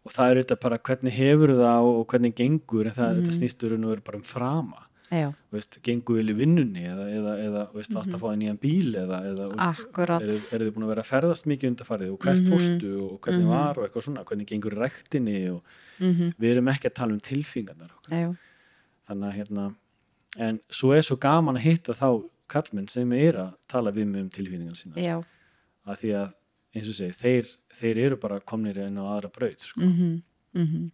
og það er þetta bara hvernig hefur það og, og hvernig gengur en það Mhm. þetta snýstur og er bara um frama veist, gengur vel í vinnunni eða, eða, eða veist, varst Mhm. að fá það nýjan bíl eða, eða veist, eru, eru þið búin að vera að ferðast mikið undarfarið og hvert Mhm. fórstu og hvernig Mhm. var og eitthvað svona, hvernig gengur í ræktinni og mhm, við erum ekki að tala um tilfingarnar þannig að hérna en svo er svo gaman að hitta þá kallmenn sem er að tala við um tilfinningar sína já. Að því að eins og segi, þeir, þeir eru bara komnir inn á aðra braut sko. mhm, mhm.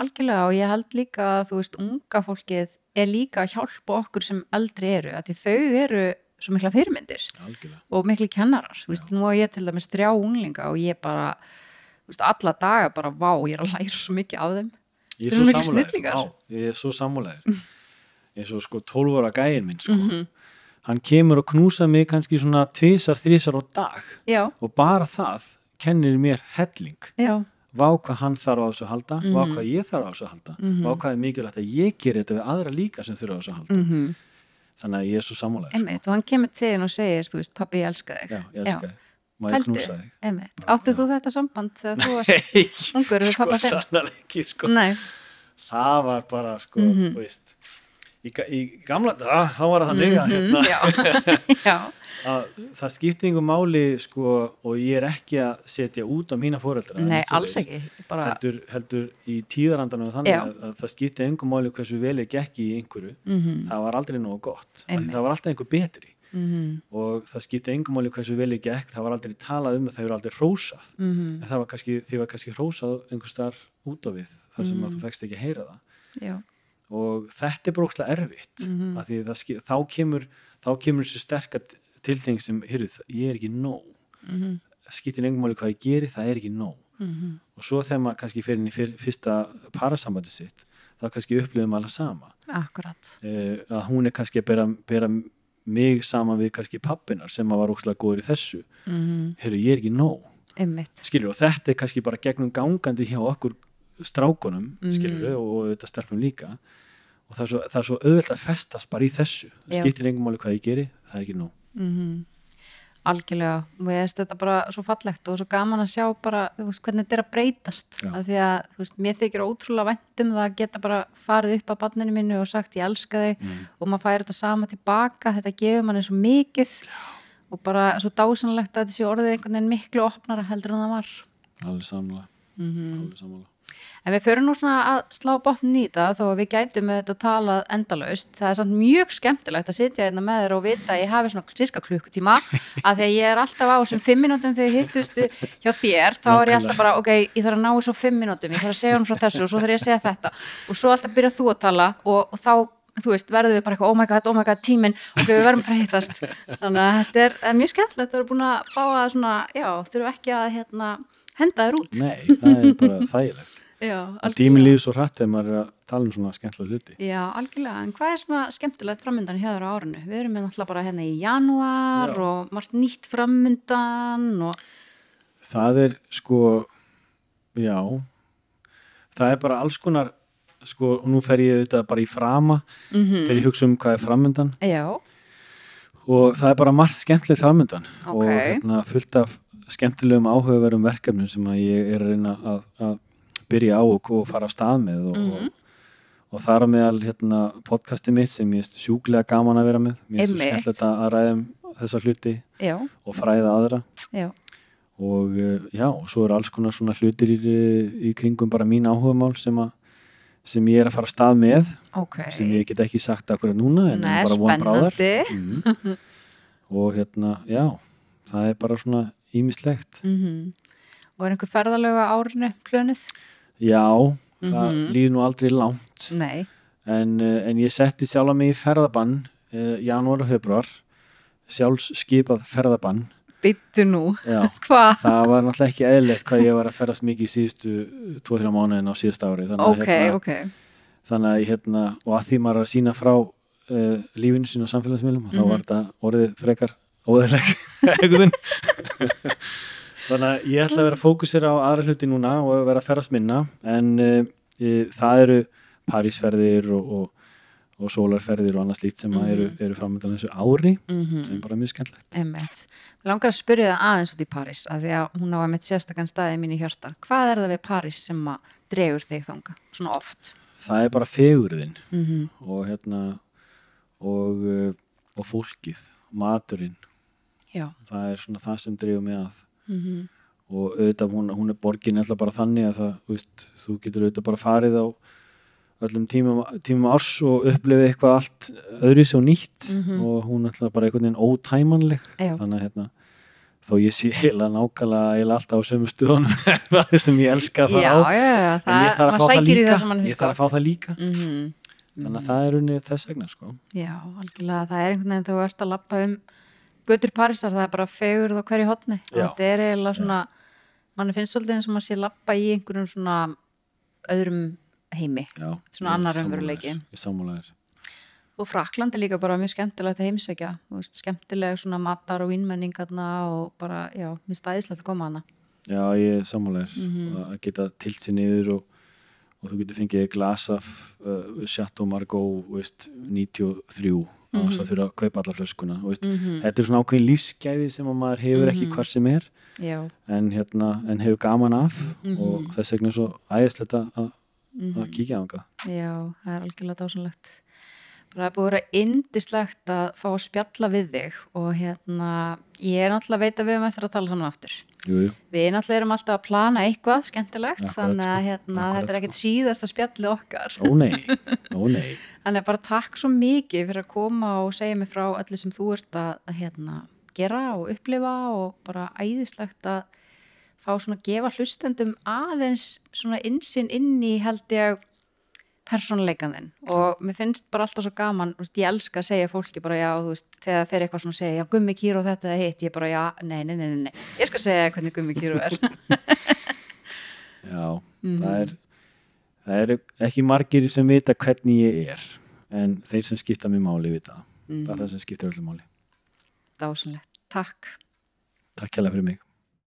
algjörlega og ég held líka að þú veist unga fólkið er líka að hjálpa okkur sem eldri eru að því þau eru svo mikla fyrirmyndir algjörlega. og miklu kennarar. Þú veist, nú á ég til dæmis þrjá unglinga og ég bara þú veist, alla daga bara vá, ég er að læra svo mikið af þeim. Ég er svo snillingar. Já, ég er svo sammálaður eins og sko 12 ára gæin minn sko. Mhm. hann kemur og knúsa mig kannski svona tvisar, þrísar á dag já, og bara það kennir mér helling já, vá hvað hann þarf á þessu að halda vá Mhm. hvað ég þarf á þessu að halda Mhm. vá hvað er mikilvægt að ég geri þetta við aðra líka sem þurfa á þessu að halda mhm þannig að ég er svo sammálaður sko. Einmitt, og hann kemur til þín og segir, þú veist, pappi, ég elska þig. já, ég elska þig Pældu. Áttu þú þetta samband þegar þú varst ungur við sko pappa þinn? sannlega ekki sko. Nei, það var bara sko, Mhm. þú veist í, í gamla dag, þá var það þannig að, Mhm, hérna, að það skipti yngur máli sko, og ég er ekki að setja út á mína fóreldra nei, alls svoleiðis. ekki, bara, heldur, heldur í tíðarandanum þannig Já. að, að það skipti yngur máli hversu vel ég gekk í einhverju. Mhm, það var aldrei nógu gott, af það var alltaf einhver betri. Mhm, og það skipti yngur máli hversu vel ég gekk það var aldrei talað um það, hefur aldrei hrósað. Mhm, en það var kannski, því var kannski hrósað einhver starf út á við, þar sem að Mm. þú fekst ekki að heyra það. Já, og þetta er brókslega erfitt Mhm. af því það, þá kemur þá kemur þessu sterka tilting sem heyrðu, ég er ekki nóg. Mhm, skiptir engum máli hvað ég geri, það er ekki nóg. Mhm, og svo þegar maður kannski fyrir inn í fyr, fyrsta parasambandi sitt þá kannski upplifum alveg sama. Akkurat, uh, að hún er kannski að bera, bera mig saman við kannski pappinar sem var óslega góður í þessu. Mhm, heyrðu, ég er ekki nóg. Einmitt, skilur, og þetta er kannski bara gegnum gangandi hjá okkur strákunum Mhm. skilur, og þetta stelpum líka. Og það er, svo, það er svo auðvelt að festast bara í þessu. Það skiptir engum máli hvað ég geri, það er ekki nóg. Mhm, algjörlega, og ég veist þetta bara svo fallegt og svo gaman að sjá bara, veist, hvernig þetta er að breytast, að, veist, mér þykir ótrúlega vænt um það að geta bara farið upp að barninu mínu og sagt ég elska þig. Mm. og maður færi þetta sama tilbaka. Þetta gefur manni svo mikið. Og bara svo dásanlegt að sé orðið einhvern veginn miklu opnara heldur en það var. Alveg samla, mm alveg samla. En við förum nú svona að slá botnin í þetta þó að við gætum með þetta talað endalaust. Það er samt mjög skemmtilegt að sitja hérna með þér og vita að ég hafi svona cirka klukkutíma að því að ég er alltaf á þessum fimm mínútum þegar ég hittustu hjá þér. Þá er ég alltaf bara, ok, ég þarf að ná þessu fimm mínútum ég þarf að segja hún frá þessu og svo þarf ég að segja þetta. Og svo alltaf byrja þú að tala og, og þá þú veist, verðum við bara eitthvað, oh my god, oh my god, tíminn. Ok, við verðum að hittast. Þannig að þetta er, er mjög skemmtilegt, það er búin að fá að svona, já, þurfum ekki að hérna, henda þér út. Nei, það er bara þægilegt tíminn líður svo hratt þegar maður er að tala um svona skemmtilega hluti. Já, algjörlega, en hvað er svona skemmtilegt framöndan hjá þér á árinu? Við erum með náttúrulega bara hérna í janúar Já. og margt nýtt framöndan og það er sko já. Það er bara alls konar sko, nú fer ég auðvitað bara í frama mm þegar ég hugsa um hvað er framöndan Já, og það er bara margt skemmtilegt framöndan Ok. og hérna, fullt af skemmtilegum áhugaverum verkefnum sem að ég er að reyna að, að byrja á og, og fara að stað með og, Mhm. og, og þar á meðal hérna, podcasti mitt sem ég er sjúklega gaman að vera með. Mér er svo skemmtilegt að að ræða um þessa hluti já, og fræða aðra. Já, og uh, já, og svo er alls konar svona hlutir í, í kringum bara mín áhugamál sem, að, sem ég er að fara að stað með ok. sem ég get ekki sagt akkur núna en Nei, bara von bráðar mm. og hérna, já það er bara svona ímislegt Mm Og er einhver ferðalöga árinu plönuð? Já, það Mhm. líður nú aldrei langt Nei, en, uh, en ég setti sjálf mig í ferðabann uh, janúar og februar sjálfs skipað ferðabann byttu nú. Hvað? það var náttúrulega ekki eðlilegt hvað ég var að ferðast mikið í síðustu 2-3 mánuðin á síðust ári þannig að, Ok, hérna, ok. þannig að hérna, og að því maður að sína frá uh, lífinu sín á samfélagsmiðlum og þá Mhm. var þetta orðið frekar óðurleg þannig að ég ætla að vera að fókusera á aðra hluti núna og vera að ferðast minna en uh, það eru Parísferðir og, og, og sólarferðir og annað slíkt sem Mhm. eru, eru framöndan þessu ári mm sem er bara mjög skemmtlegt Emmett. Mér langar að spyrja það aðeins út í París af því að hún á að mitt sérstakann staði mín í hjarta. Hvað er það við París sem að dregur þig þanga? Svona oft. það er bara fegurðin Mm -hmm. og hérna og, uh, og fólkið maturinn, Já. það er svona það sem drifur mig að Mm og auðvitað hún, hún er borgin alltaf bara þannig að það, veist, þú getur auðvitað bara farið á öllum tímum, tímum árs og upplifið eitthvað allt öðris og nýtt Mhm. og hún er alltaf bara einhvern veginn ótæmanleg Já. þannig að hérna þó ég sé heila nákvæmlega heila alltaf á sömu stöðunum það sem ég elska að Já, á já, já. en ég þarf að fá það líka það ég þarf að fá það líka Mm -hmm. þannig að það er unnið þess vegna sko. Já, algjörlega. Það er einhvern veginn þegar þú ert að lappa um götur Parísar, það er bara fegurð á hverju hotni. Þetta er eiginlega svona, mann finnst svolítið eins og maður sé lappa í einhverjum svona öðrum heimi. Já, Svona annar þér Og Frakland er líka bara mjög skemmtilegt að heimsækja, veist, skemmtileg svona matar og vínmenningarna og bara, já, mér stæðislegt að koma hana. Já, ég er sammála þér Mhm. að geta tilt sér niður og, og þú getur fengið glas af uh, Chateau Margaux veist, 93 á þess að þurfa að kaupa alla flöskuna. Mm þetta er svona ákveðin lífsgæði sem að maður hefur ekki Mhm. hvar sem er en, hérna, en hefur gaman af Mhm. og þess vegna er svo æðislegt að, að mm að kíkja á það já, það er algjörlega dásanlegt. Það er búið að vera indislegt að fá að spjalla við þig og hérna, ég er náttúrulega veit að við erum eftir að tala saman aftur. Jú, jú, Við náttúrulega erum alltaf að plana eitthvað skemmtilegt, Akkurat, þannig að sko. hérna, Akkurat, þetta er ekkert síðasta spjallið okkar. ó nei, ó nei Þannig að bara takk svo mikið fyrir að koma og segja mig frá öllu sem þú ert að, að hérna, gera og upplifa og bara æðislegt að fá svona að gefa hlustendum aðeins svona insinn inn í held ég persónuleikan þinn og mér finnst bara alltaf svo gaman, veist, ég elska að segja fólki bara já, þú veist, þegar það fer eitthvað svona að segja já, gummi kýr og þetta eða hitt, ég bara já, nei, nei, nei, nei, nei. ég skal segja hvernig gummi kýr er Já, Mhm. það er það eru ekki margir sem vita hvernig ég er en þeir sem skipta mér máli vita það. það er það sem skiptir öllu máli dásanlegt, takk Takk kjærlega fyrir mig